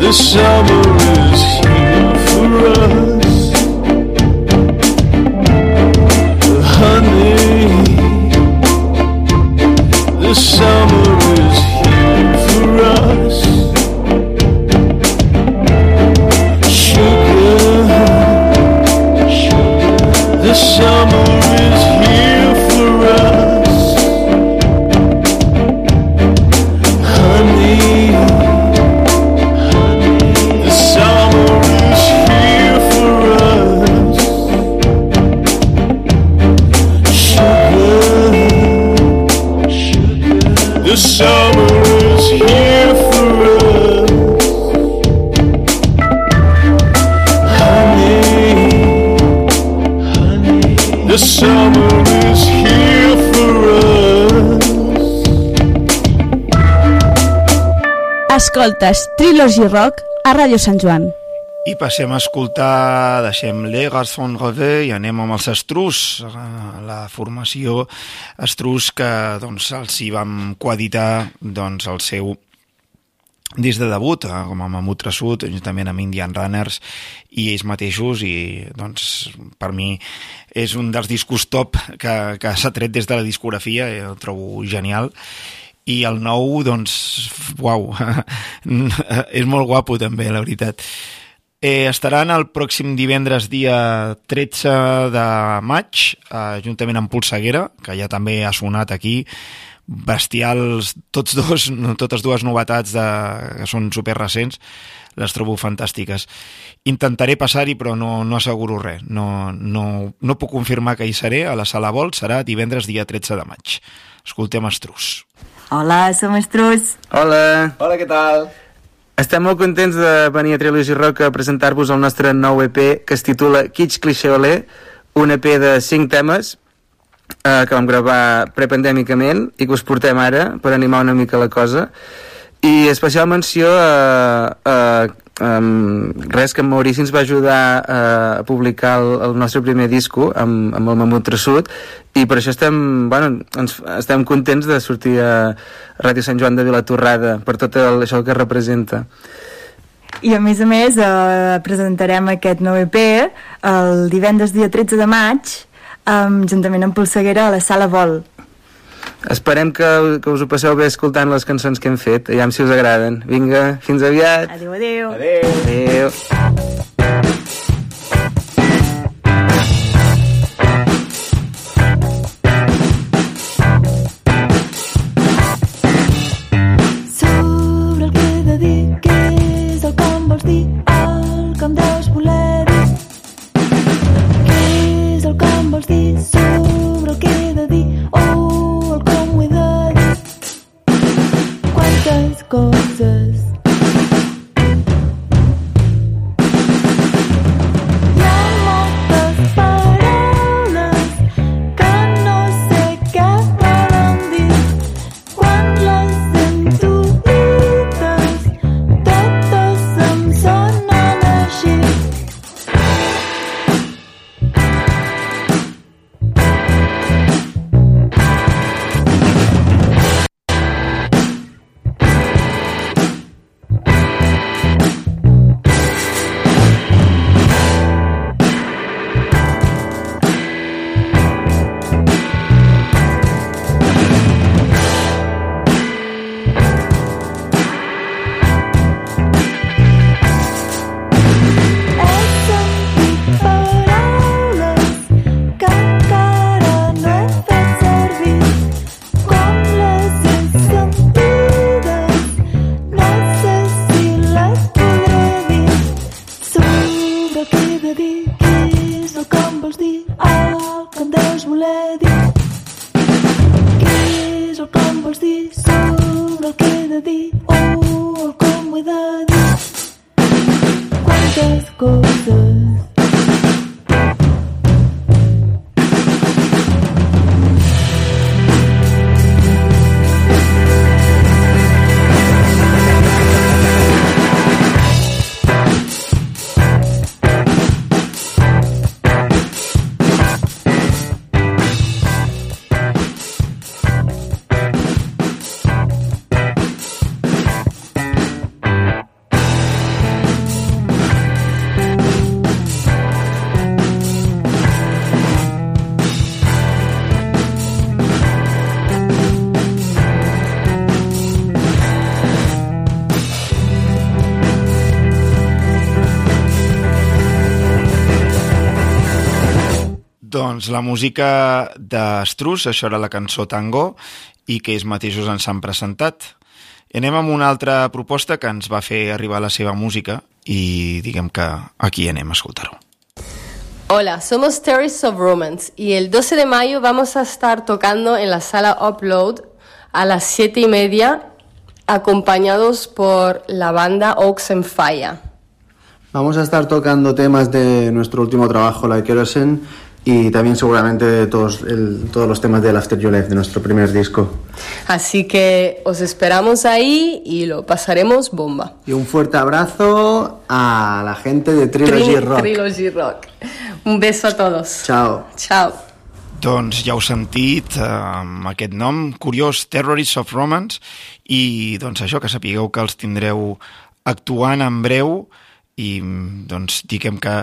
The summer is here for us, honey. The summer Escoltes Trilogy Rock a Ràdio Sant Joan. I passem a escoltar, deixem Les Garçons Revés i anem amb els Estrus, la formació Estrus que doncs, els hi vam coeditar doncs, el seu disc de debut, eh, com a Mamut Trassut, juntament amb Indian Runners i ells mateixos, i doncs, per mi és un dels discos top que, que s'ha tret des de la discografia, eh, el trobo genial, el nou, doncs, uau, *laughs* és molt guapo també, la veritat. Eh, estaran el pròxim divendres dia 13 de maig, eh, juntament amb Polseguera, que ja també ha sonat aquí, bestials, tots dos, *laughs* totes dues novetats de, que són super recents, les trobo fantàstiques. Intentaré passar-hi, però no, no asseguro res. No, no, no puc confirmar que hi seré. A la Sala Volt serà divendres dia 13 de maig. Escoltem Estrus. Hola, som Estrus. Hola. Hola, què tal? Estem molt contents de venir a Trilogy Rock a presentar-vos el nostre nou EP que es titula Kitsch Cliché Olé, un EP de 5 temes eh, que vam gravar prepandèmicament i que us portem ara per animar una mica la cosa i especial menció a, a, a res que en Maurici ens va ajudar a, a publicar el, el nostre primer disco amb, amb el Mamut Trassut i per això estem, bueno, ens, estem contents de sortir a Ràdio Sant Joan de Vilatorrada per tot el, això que representa I a més a més eh, presentarem aquest nou EP el divendres dia 13 de maig um, juntament amb Polseguera a la Sala Vol. Esperem que, que us ho passeu bé escoltant les cançons que hem fet, aviam si us agraden. Vinga, fins aviat. Adéu, adéu. Adéu. adéu. Quantes Doncs la música d'Estrus, això era la cançó Tango, i que ells mateixos ens han presentat. I anem amb una altra proposta que ens va fer arribar la seva música i diguem que aquí anem a escoltar-ho. Hola, somos Terrorists of Romance y el 12 de mayo vamos a estar tocando en la sala Upload a las 7 y media acompañados por la banda Oaks and Fire. Vamos a estar tocando temas de nuestro último trabajo, Like Kerosene, y también seguramente todos, el- todos los temas del After You Left, de nuestro primer disco. Así que os esperamos ahí y lo pasaremos bomba. Y un fuerte abrazo a la gente de Trilogy Tri- Rock. Trilogy Rock. Un beso a todos. Chao. Chao. Doncs ja heu sentit eh, amb aquest nom, curiós, Terrorists of Romance, i doncs això, que sapigueu que els tindreu actuant en breu i doncs diguem que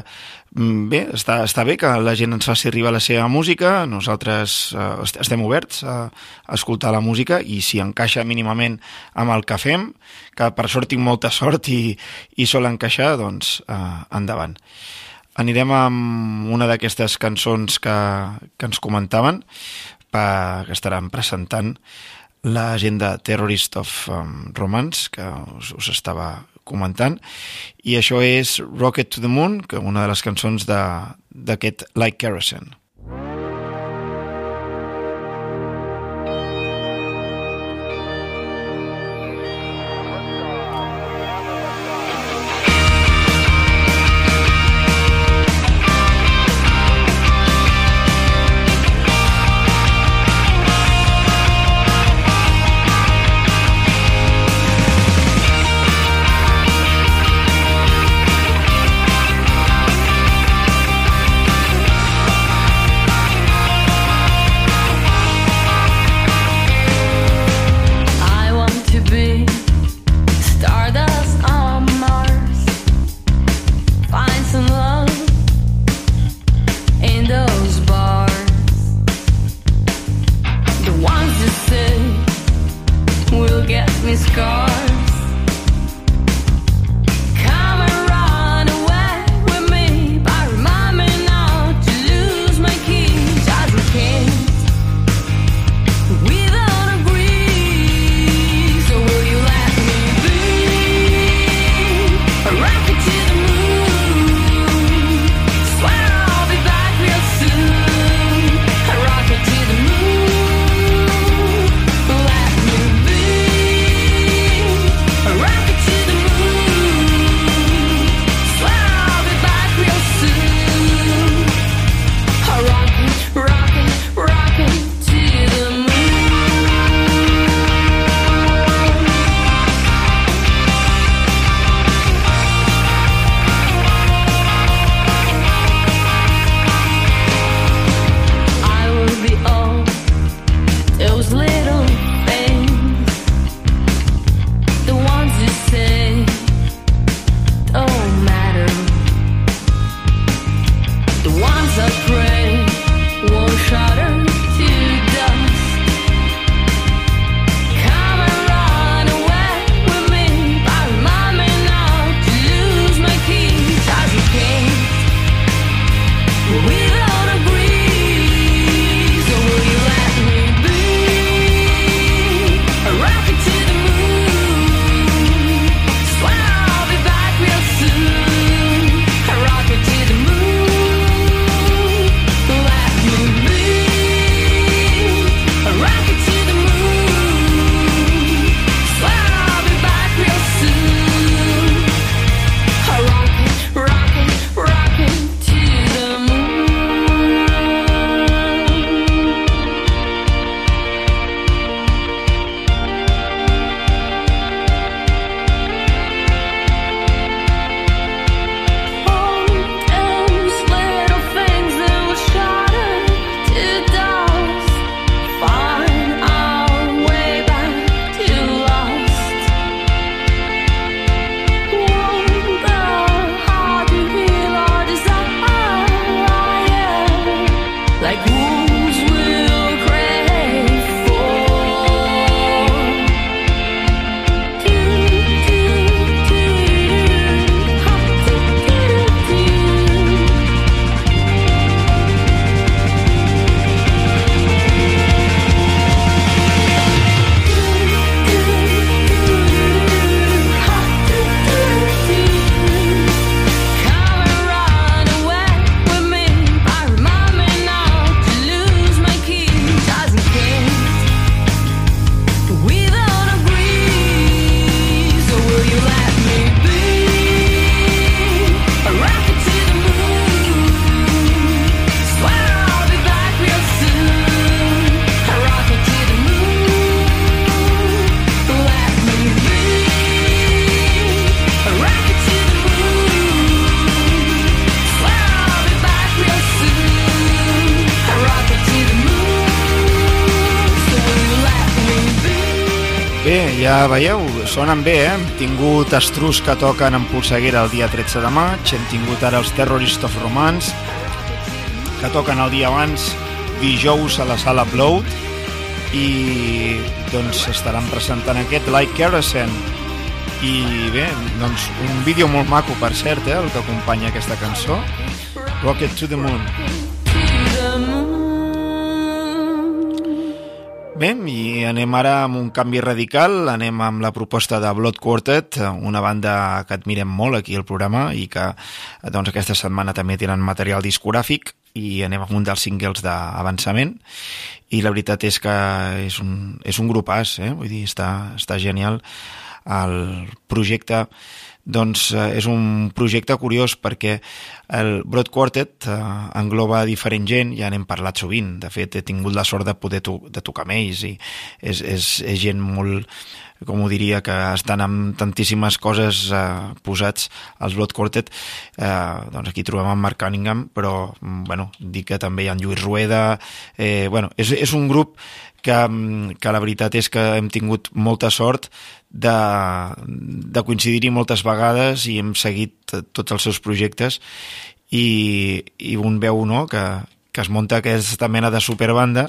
mm, bé, està, està bé que la gent ens faci arribar la seva música, nosaltres eh, est- estem oberts a, a escoltar la música i si encaixa mínimament amb el que fem, que per sort tinc molta sort i, i sol encaixar, doncs eh, endavant. Anirem amb una d'aquestes cançons que, que ens comentaven, pa, que estaran presentant la gent de Terrorist of um, Romance, que us, us estava comentant, i això és Rocket to the Moon, que una de les cançons d'aquest Like Kerosene. Sonen bé, eh? Hem tingut Estrus que toquen en Polseguera el dia 13 de maig, hem tingut ara els Terrorist of Romance, que toquen el dia abans, dijous a la sala Upload, i doncs estaran presentant aquest Like Kerosene. I bé, doncs un vídeo molt maco, per cert, eh, el que acompanya aquesta cançó, Rocket to the Moon. Bé, i anem ara amb un canvi radical, anem amb la proposta de Blood Quartet, una banda que admirem molt aquí al programa i que doncs, aquesta setmana també tenen material discogràfic i anem amb un dels singles d'avançament. I la veritat és que és un, és un grupàs, eh? vull dir, està, està genial el projecte doncs eh, és un projecte curiós perquè el Broad Quartet eh, engloba diferent gent, ja n'hem parlat sovint, de fet he tingut la sort de poder to de tocar amb ells i és, és, és gent molt, com ho diria, que estan amb tantíssimes coses eh, posats als Blood Quartet, eh, doncs aquí trobem en Mark Cunningham, però mm, bueno, dic que també hi ha en Lluís Rueda, eh, bueno, és, és un grup que, mm, que la veritat és que hem tingut molta sort de, de coincidir-hi moltes vegades i hem seguit tots els seus projectes i, i un veu no, que, que es munta aquesta mena de superbanda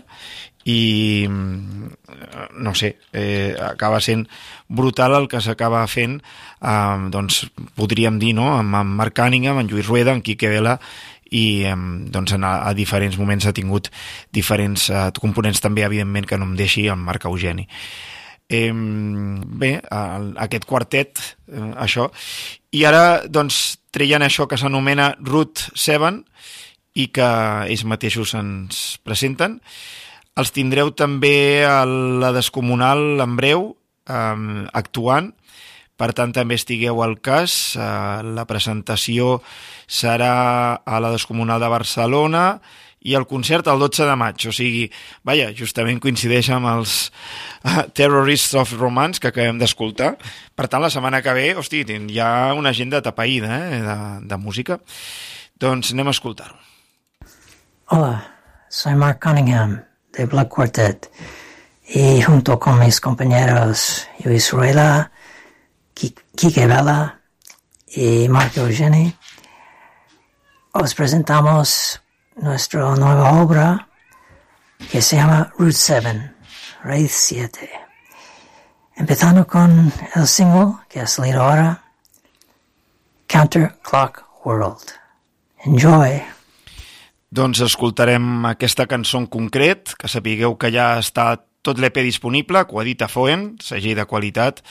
i no sé, eh, acaba sent brutal el que s'acaba fent eh, doncs podríem dir no? amb, amb Marc Cunningham, amb Lluís Rueda, amb Quique Vela i eh, doncs en, a, a diferents moments ha tingut diferents eh, components també evidentment que no em deixi amb Marc Eugeni eh, bé, el, aquest quartet eh, això, i ara doncs treien això que s'anomena Root 7 i que ells mateixos ens presenten. Els tindreu també a la Descomunal en breu eh, actuant. Per tant també estigueu al cas. Eh, la presentació serà a la Descomunal de Barcelona i el concert el 12 de maig, o sigui, vaja, justament coincideix amb els uh, Terrorists of Romance que acabem d'escoltar. Per tant, la setmana que ve, hosti, hi ha una agenda tapaïda eh, de, de música. Doncs anem a escoltar-ho. Hola, soy Mark Cunningham de Blood Quartet y junto con mis compañeros Luis Ruela, Kike Vela y Marco Eugeni os presentamos nuestra nueva obra que se llama Route 7, Raíz 7. Empezando con el single que ha salido ahora, Counter Clock World. Enjoy! Doncs escoltarem aquesta cançó en concret, que sapigueu que ja està tot l'EP disponible, coedita Foen, segell de qualitat,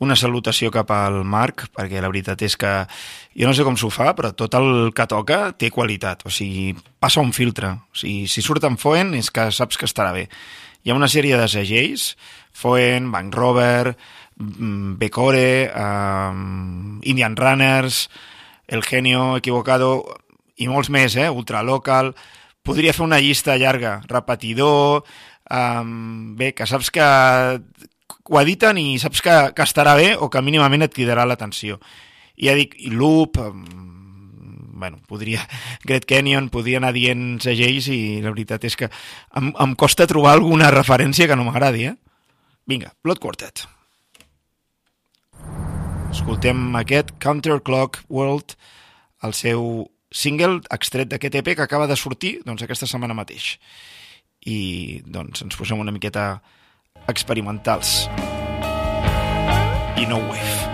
una salutació cap al Marc, perquè la veritat és que jo no sé com s'ho fa, però tot el que toca té qualitat, o sigui, passa un filtre. O sigui, si surt en Foen és que saps que estarà bé. Hi ha una sèrie de segells, Foen, Bank Rover, mm, Becore, um, Indian Runners, El Genio Equivocado, i molts més, eh? Ultralocal... Podria fer una llista llarga, repetidor, um, bé, que saps que ho editen i saps que, que estarà bé o que mínimament et cridarà l'atenció. I ja dic, i Loop, bueno, podria, *laughs* Great Canyon, podria anar dient segells i la veritat és que em, em costa trobar alguna referència que no m'agradi, eh? Vinga, Blood Quartet. Escoltem aquest Counterclock World, el seu single extret d'aquest EP que acaba de sortir doncs, aquesta setmana mateix. I doncs ens posem una miqueta experimentals. I no wave.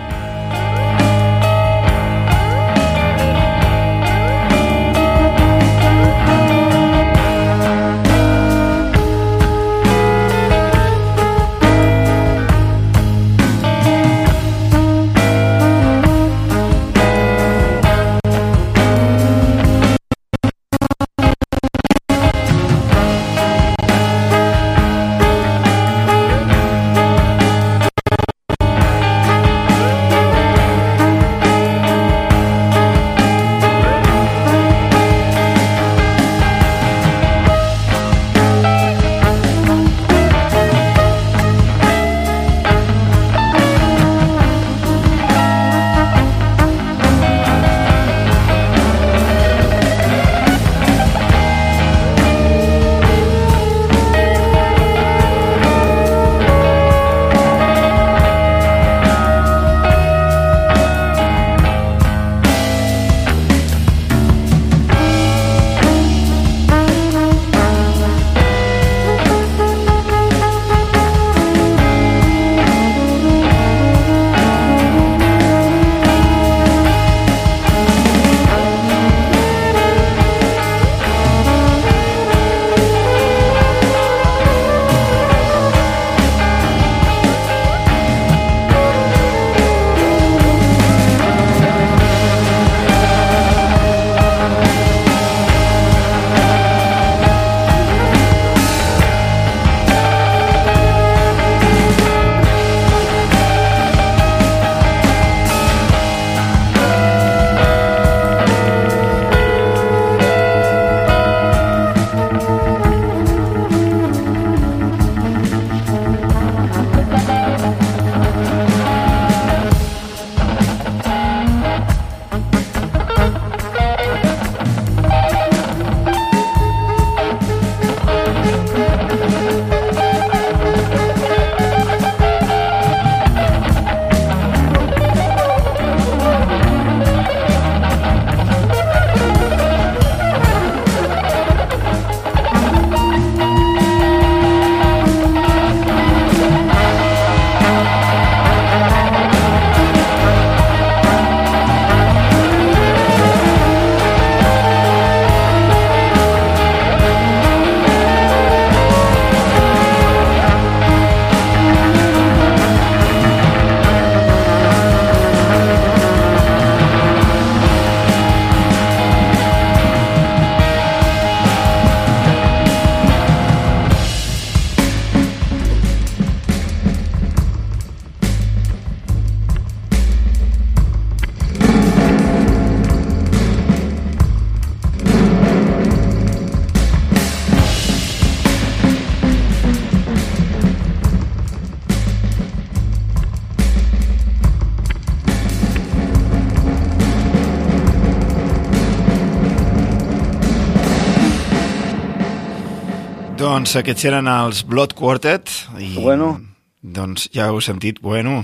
Doncs aquests eren els Blood Quartet i Bueno. doncs ja heu sentit, bueno.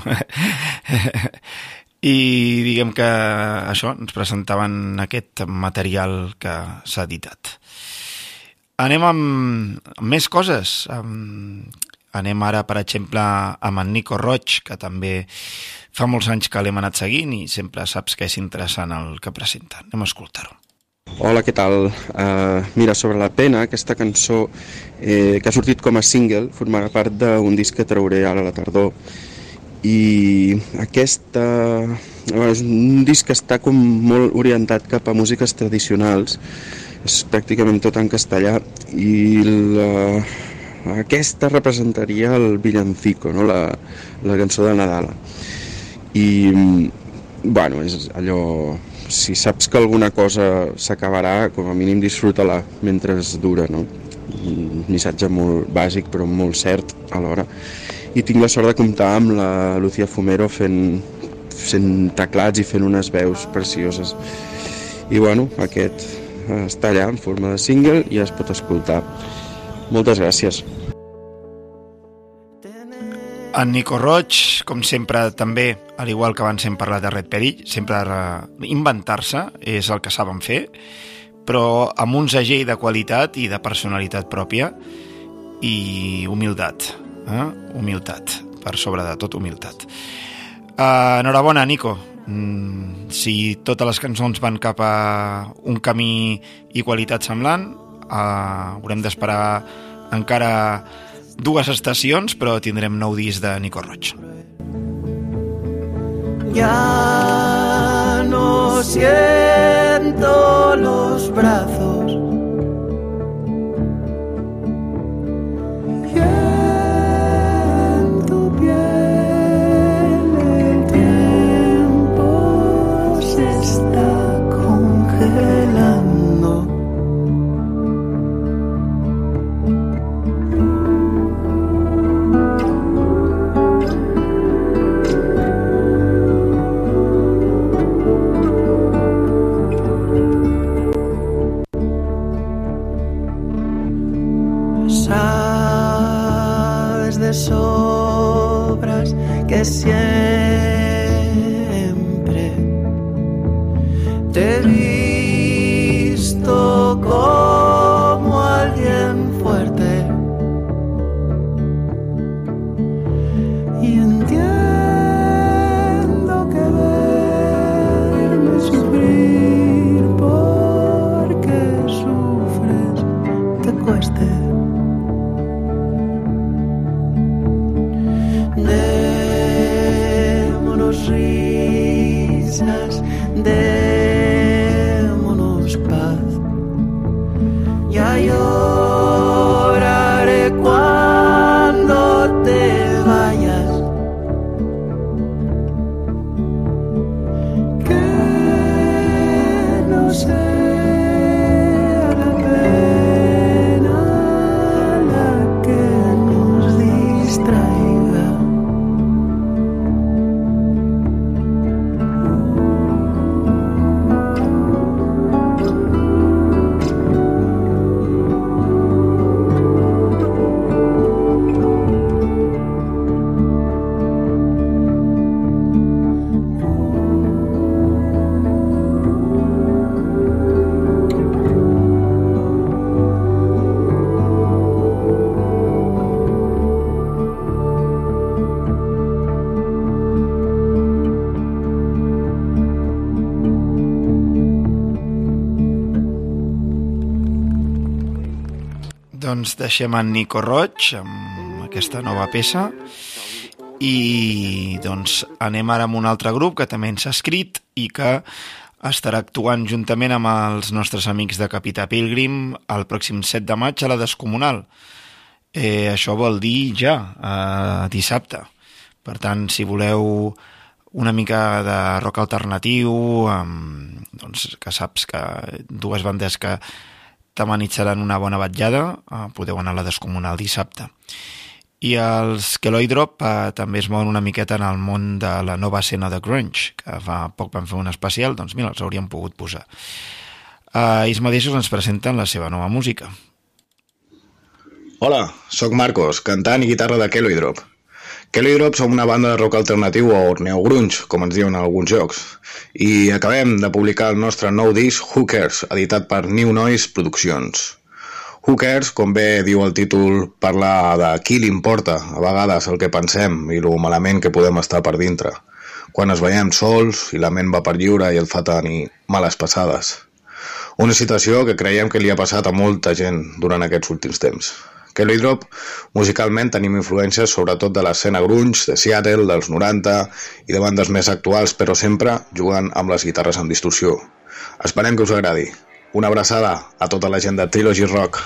*laughs* I diguem que això, ens presentaven aquest material que s'ha editat. Anem amb, més coses. Anem ara per exemple amb en Nico Roig que també fa molts anys que l'hem anat seguint i sempre saps que és interessant el que presenta. Anem a escoltar-ho Hola, què tal? Uh, mira, sobre la pena, aquesta cançó eh, que ha sortit com a single formarà part d'un disc que trauré ara a la tardor i aquesta bueno, és un disc que està com molt orientat cap a músiques tradicionals és pràcticament tot en castellà i la, aquesta representaria el villancico, no? la, la cançó de Nadal i bueno, és allò si saps que alguna cosa s'acabarà, com a mínim disfruta-la mentre es dura, no? Un missatge molt bàsic però molt cert alhora. I tinc la sort de comptar amb la Lucía Fumero fent, fent teclats i fent unes veus precioses. I bueno, aquest està allà en forma de single i es pot escoltar. Moltes gràcies. En Nico Roig, com sempre, també, al igual que abans hem parlat de Red Perill, sempre inventar-se és el que saben fer, però amb un segell de qualitat i de personalitat pròpia i humilitat. Eh? Humilitat, per sobre de tot humilitat. Uh, enhorabona, Nico. Mm, si totes les cançons van cap a un camí i qualitat semblant, uh, haurem d'esperar encara dues estacions, però tindrem nou disc de Nico Roig. Ya no siento los brazos. Doncs deixem en Nico Roig amb aquesta nova peça i doncs anem ara amb un altre grup que també ens ha escrit i que estarà actuant juntament amb els nostres amics de Capità Pilgrim el pròxim 7 de maig a la Descomunal. Eh, això vol dir ja, eh, dissabte. Per tant, si voleu una mica de rock alternatiu, amb, doncs, que saps que dues bandes que t'amenitzaran una bona batllada, eh, podeu anar a la Descomunal dissabte. I els Keloi Drop eh, també es mouen una miqueta en el món de la nova escena de grunge, que fa poc van fer un especial, doncs mira, els hauríem pogut posar. Eh, ells mateixos ens presenten la seva nova música. Hola, sóc Marcos, cantant i guitarra de Kelly Drop. Kelly Drop som una banda de rock alternatiu o neogrunge, com ens diuen en alguns jocs, i acabem de publicar el nostre nou disc Cares, editat per New Noise Produccions. Who Cares, com bé diu el títol, parla de qui li importa, a vegades el que pensem i lo malament que podem estar per dintre. Quan ens veiem sols i la ment va per lliure i et fa tenir males passades. Una situació que creiem que li ha passat a molta gent durant aquests últims temps. Kelly Drop, musicalment tenim influències sobretot de l'escena grunge, de Seattle, dels 90 i de bandes més actuals, però sempre jugant amb les guitarres amb distorsió. Esperem que us agradi. Una abraçada a tota la gent de Trilogy Rock.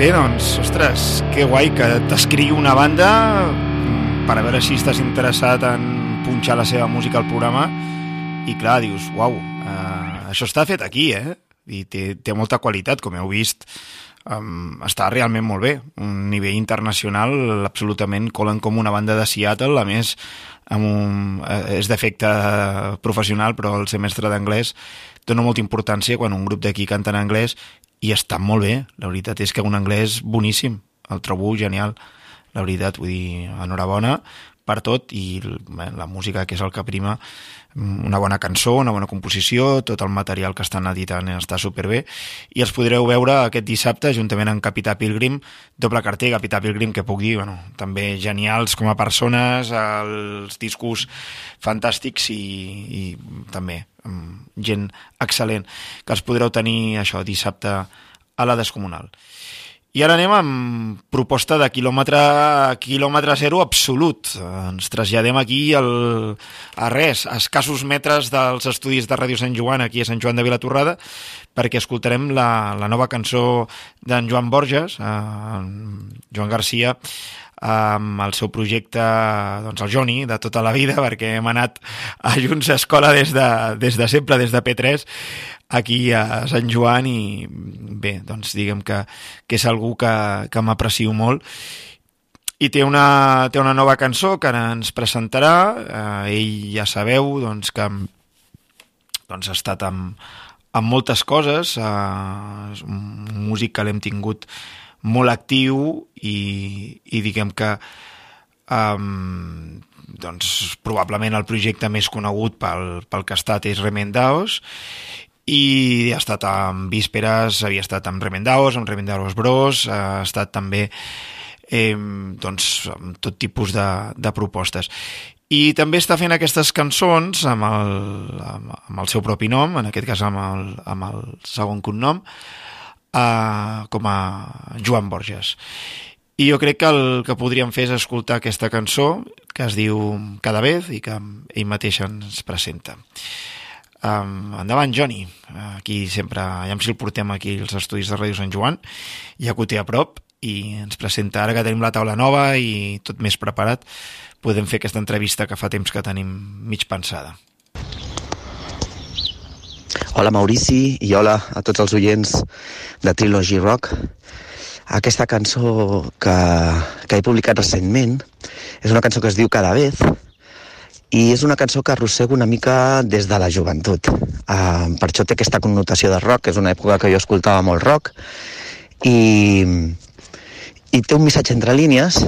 Bé, doncs, ostres, que guai que t'escrigui una banda mm, per a veure si estàs interessat en punxar la seva música al programa i clar, dius, uau, eh, això està fet aquí, eh? I té, té molta qualitat, com heu vist, um, està realment molt bé. Un nivell internacional absolutament colen com una banda de Seattle, a més amb un, eh, és d'efecte professional, però el semestre d'anglès dona molta importància quan un grup d'aquí canta en anglès i està molt bé. La veritat és que un anglès boníssim, el trobo genial. La veritat, vull dir, enhorabona per tot i bé, la música que és el que prima mm, una bona cançó, una bona composició, tot el material que estan editant està superbé i els podreu veure aquest dissabte juntament amb Capità Pilgrim, doble carter Capità Pilgrim que puc dir, bueno, també genials com a persones, els discos fantàstics i, i també mm, gent excel·lent que els podreu tenir això dissabte a la Descomunal. I ara anem amb proposta de quilòmetre, quilòmetre zero absolut. Ens traslladem aquí al, a res, a escassos metres dels estudis de Ràdio Sant Joan, aquí a Sant Joan de Vilatorrada, perquè escoltarem la, la nova cançó d'en Joan Borges, eh, Joan Garcia, amb el seu projecte, doncs el Joni, de tota la vida, perquè hem anat a Junts a Escola des de, des de sempre, des de P3, aquí a Sant Joan i bé, doncs diguem que, que és algú que, que m'aprecio molt. I té una, té una nova cançó que ara ens presentarà eh, ell ja sabeu doncs, que doncs, ha estat amb, amb moltes coses eh, és un músic que l'hem tingut molt actiu i, i diguem que um, doncs, probablement el projecte més conegut pel, pel que ha estat és Remendaos i ha estat amb Vísperes, havia estat amb Remendaos, amb Remendaos Bros, ha estat també eh, doncs, amb tot tipus de, de propostes. I també està fent aquestes cançons amb el, amb, amb el seu propi nom, en aquest cas amb el, amb el segon cognom, eh, com a Joan Borges. I jo crec que el que podríem fer és escoltar aquesta cançó que es diu Cada vez i que ell mateix ens presenta. Um, endavant, Joni. Aquí sempre, ja si el portem aquí als estudis de Ràdio Sant Joan, ja que ho té a prop, i ens presenta ara que tenim la taula nova i tot més preparat, podem fer aquesta entrevista que fa temps que tenim mig pensada. Hola Maurici i hola a tots els oients de Trilogy Rock. Aquesta cançó que, que he publicat recentment és una cançó que es diu Cada vez i és una cançó que arrossego una mica des de la joventut. Uh, per això té aquesta connotació de rock, és una època que jo escoltava molt rock, i, i té un missatge entre línies,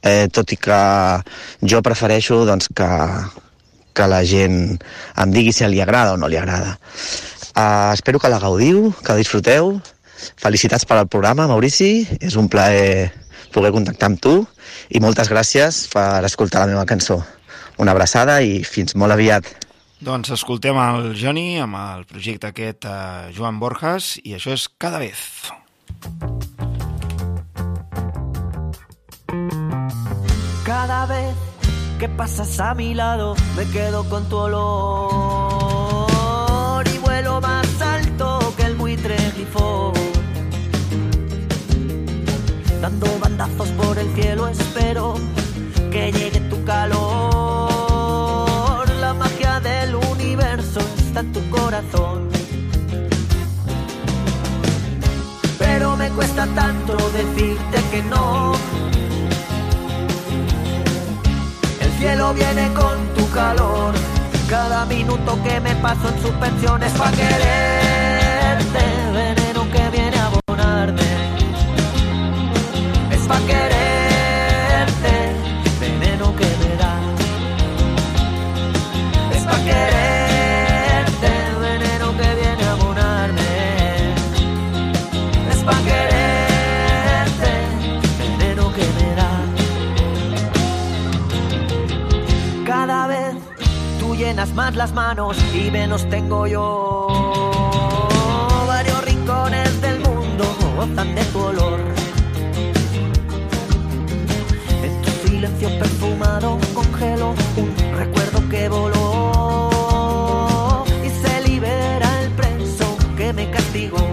eh, tot i que jo prefereixo doncs, que, que la gent em digui si li agrada o no li agrada. Uh, espero que la gaudiu, que la disfruteu. Felicitats per al programa, Maurici. És un plaer poder contactar amb tu i moltes gràcies per escoltar la meva cançó. Una abraçada i fins molt aviat. Doncs escoltem el Joni amb el projecte aquest eh, Joan Borjas i això és Cada vez. Cada vez que pasas a mi lado me quedo con tu olor y vuelo más Viene con tu calor. Cada minuto que me paso en suspensiones pa' quererte. Más las manos y menos tengo yo. Varios rincones del mundo gozan de tu olor. En tu silencio perfumado congelo un recuerdo que voló y se libera el preso que me castigó.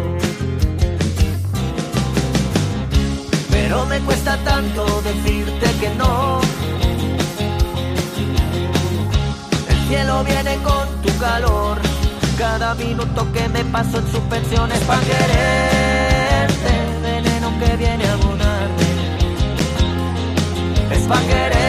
Pero me cuesta tanto decirte que no. Viene con tu calor. Cada minuto que me paso en suspensiones para quererte. Veneno que viene a abonarme. Es para quererte.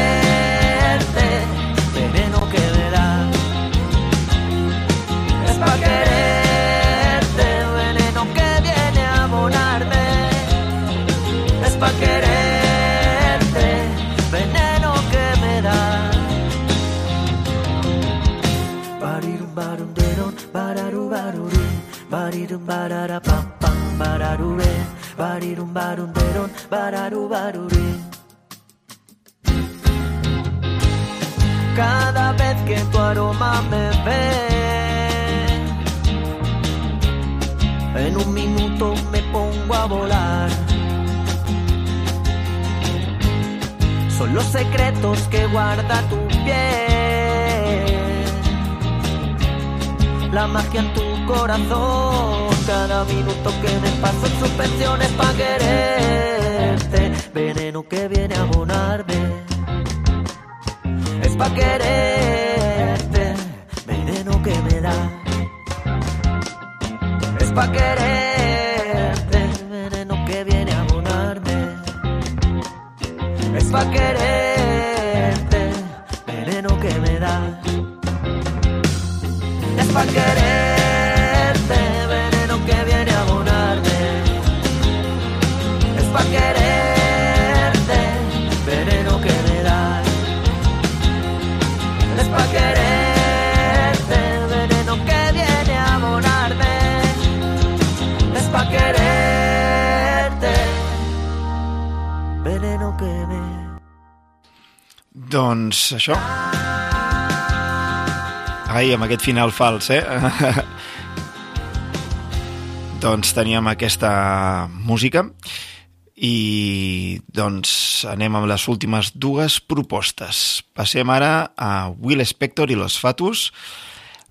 Barirum barum bararu baruri. Cada vez que tu aroma me ve, en un minuto me pongo a volar. Son los secretos que guarda tu piel. La magia en tu corazón. Cada minuto que me paso en suspensiones para quererte. Veneno que viene a abonarme. Es pa' quererte. Veneno que me da. Es pa' quererte. Veneno que viene a abonarme. Es pa' quererte. Veneno que me da. Es pa' quererte. Veneno que viene a. Veneno que me Doncs això. Ai, amb aquest final fals, eh? *laughs* doncs teníem aquesta música i doncs anem amb les últimes dues propostes. Passem ara a Will Spector i Los Fatus.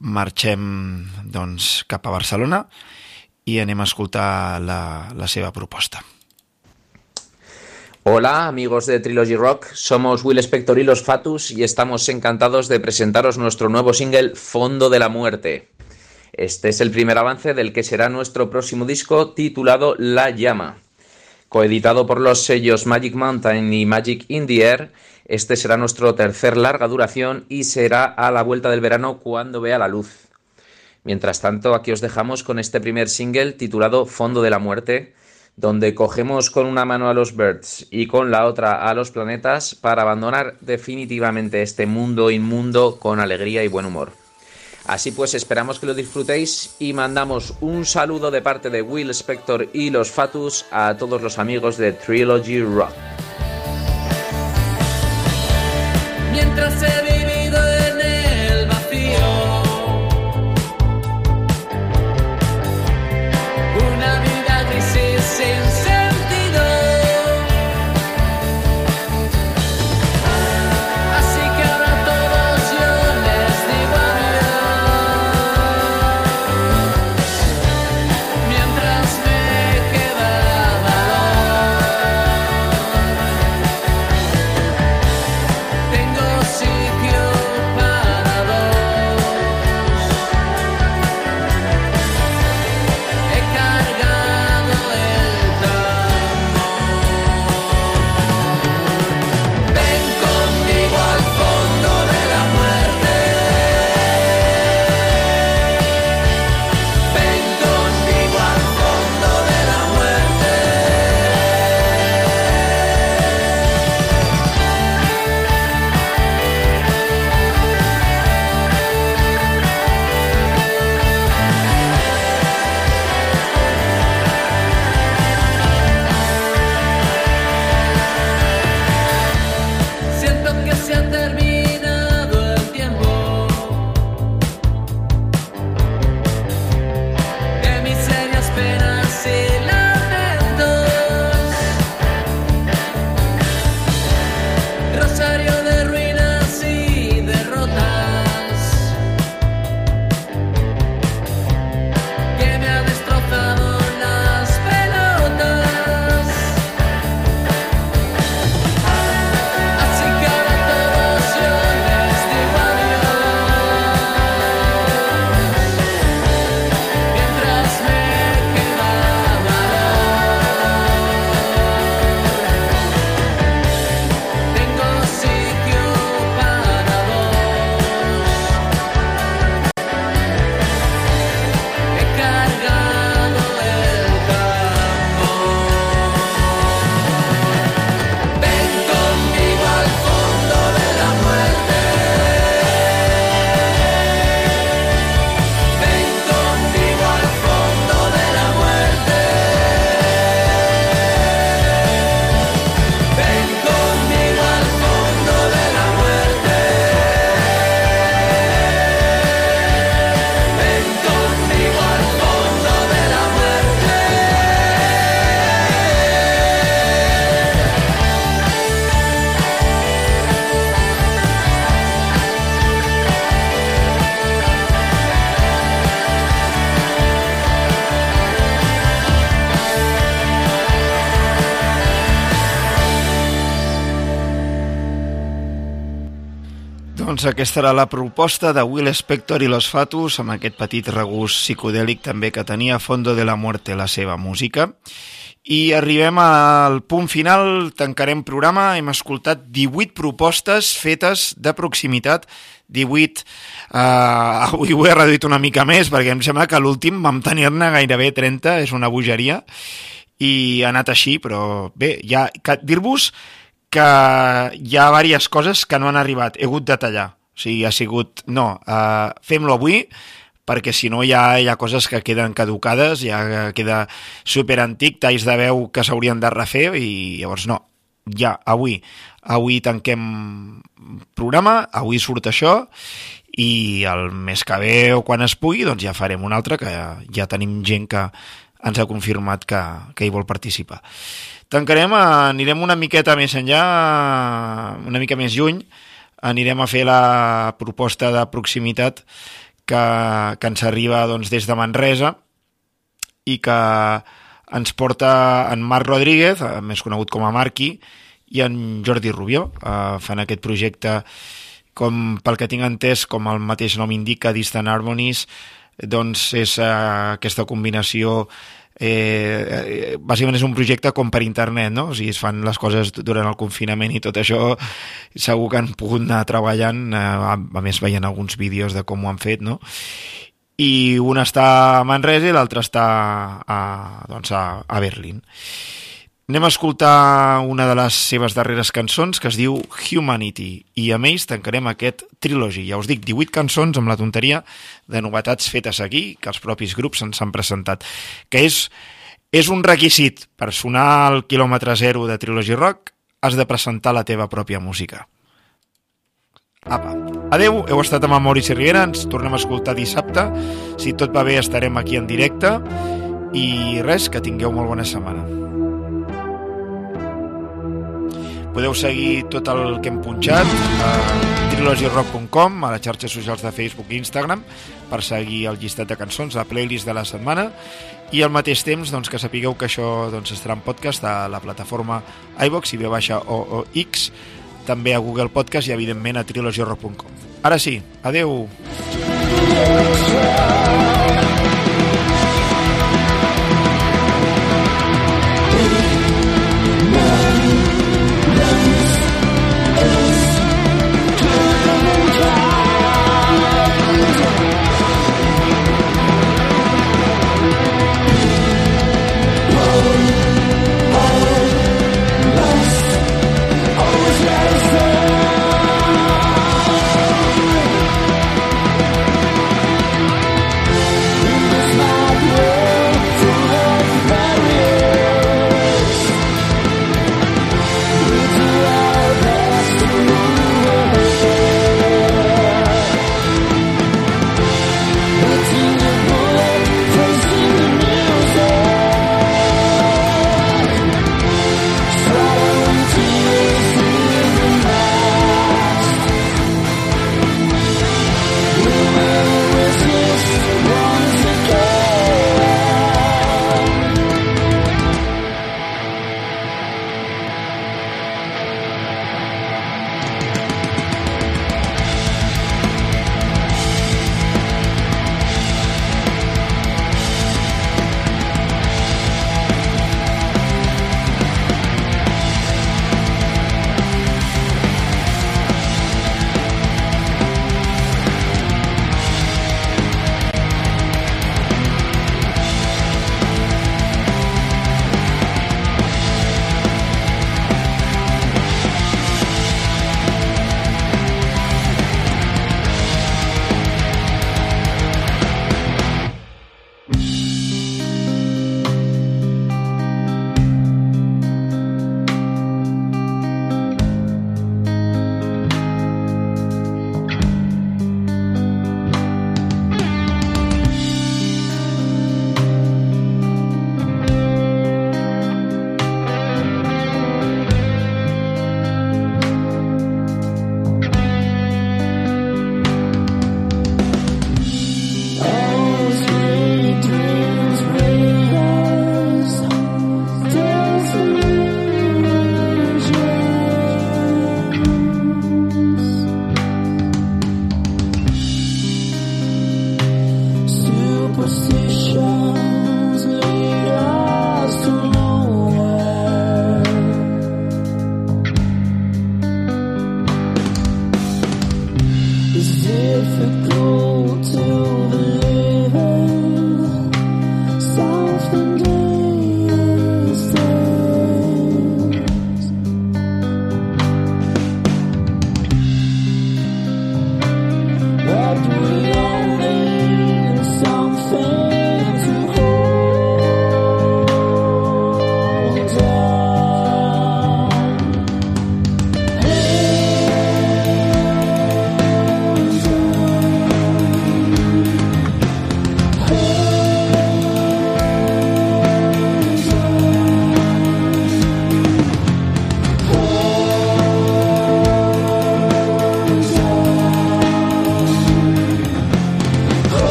Marxem doncs cap a Barcelona i anem a escoltar la, la seva proposta. Hola amigos de Trilogy Rock, somos Will Spector y los Fatus y estamos encantados de presentaros nuestro nuevo single Fondo de la Muerte. Este es el primer avance del que será nuestro próximo disco titulado La Llama. Coeditado por los sellos Magic Mountain y Magic in the Air, este será nuestro tercer larga duración y será a la vuelta del verano cuando vea la luz. Mientras tanto, aquí os dejamos con este primer single titulado Fondo de la Muerte, donde cogemos con una mano a los birds y con la otra a los planetas para abandonar definitivamente este mundo inmundo con alegría y buen humor. Así pues, esperamos que lo disfrutéis y mandamos un saludo de parte de Will Spector y los Fatus a todos los amigos de Trilogy Rock. Doncs aquesta era la proposta de Will Spector i Los Fatus, amb aquest petit regust psicodèlic també que tenia Fondo de la Muerte la seva música. I arribem al punt final, tancarem programa, hem escoltat 18 propostes fetes de proximitat, 18, eh, avui ho he reduït una mica més perquè em sembla que l'últim vam tenir-ne gairebé 30, és una bogeria, i ha anat així, però bé, ja, dir-vos que hi ha diverses coses que no han arribat, he hagut de tallar, o sigui, ha sigut, no, eh, fem-lo avui, perquè si no hi ha, hi ha coses que queden caducades, ja queda superantic, talls de veu que s'haurien de refer i llavors no, ja, avui, avui tanquem programa, avui surt això i el mes que ve o quan es pugui doncs ja farem un altre que ja, ja tenim gent que ens ha confirmat que, que hi vol participar. Tancarem, eh, anirem una miqueta més enllà, una mica més lluny, anirem a fer la proposta de proximitat que, que ens arriba doncs, des de Manresa i que ens porta en Marc Rodríguez, eh, més conegut com a Marqui, i en Jordi Rubió. Eh, fan aquest projecte, com pel que tinc entès, com el mateix nom indica, Distant Harmonies, doncs és eh, aquesta combinació eh, eh, bàsicament és un projecte com per internet, no? O sigui, es fan les coses durant el confinament i tot això segur que han pogut anar treballant, eh, a, més veient alguns vídeos de com ho han fet, no? I un està a Manresa i l'altre està a, doncs a, a Berlín. Anem a escoltar una de les seves darreres cançons que es diu Humanity i amb ells tancarem aquest trilogy. Ja us dic, 18 cançons amb la tonteria de novetats fetes aquí que els propis grups ens han presentat. Que és, és un requisit per sonar al quilòmetre zero de Trilogy Rock has de presentar la teva pròpia música. Apa. Adeu, heu estat amb el Maurici Rivera, ens tornem a escoltar dissabte. Si tot va bé estarem aquí en directe i res, que tingueu molt bona setmana. Podeu seguir tot el que hem punxat a trilogyrock.com, a les xarxes socials de Facebook i Instagram, per seguir el llistat de cançons, la playlist de la setmana, i al mateix temps doncs, que sapigueu que això doncs, estarà en podcast a la plataforma iVox i baixa o, o X, també a Google Podcast i evidentment a trilogyrock.com. Ara sí, adeu! Try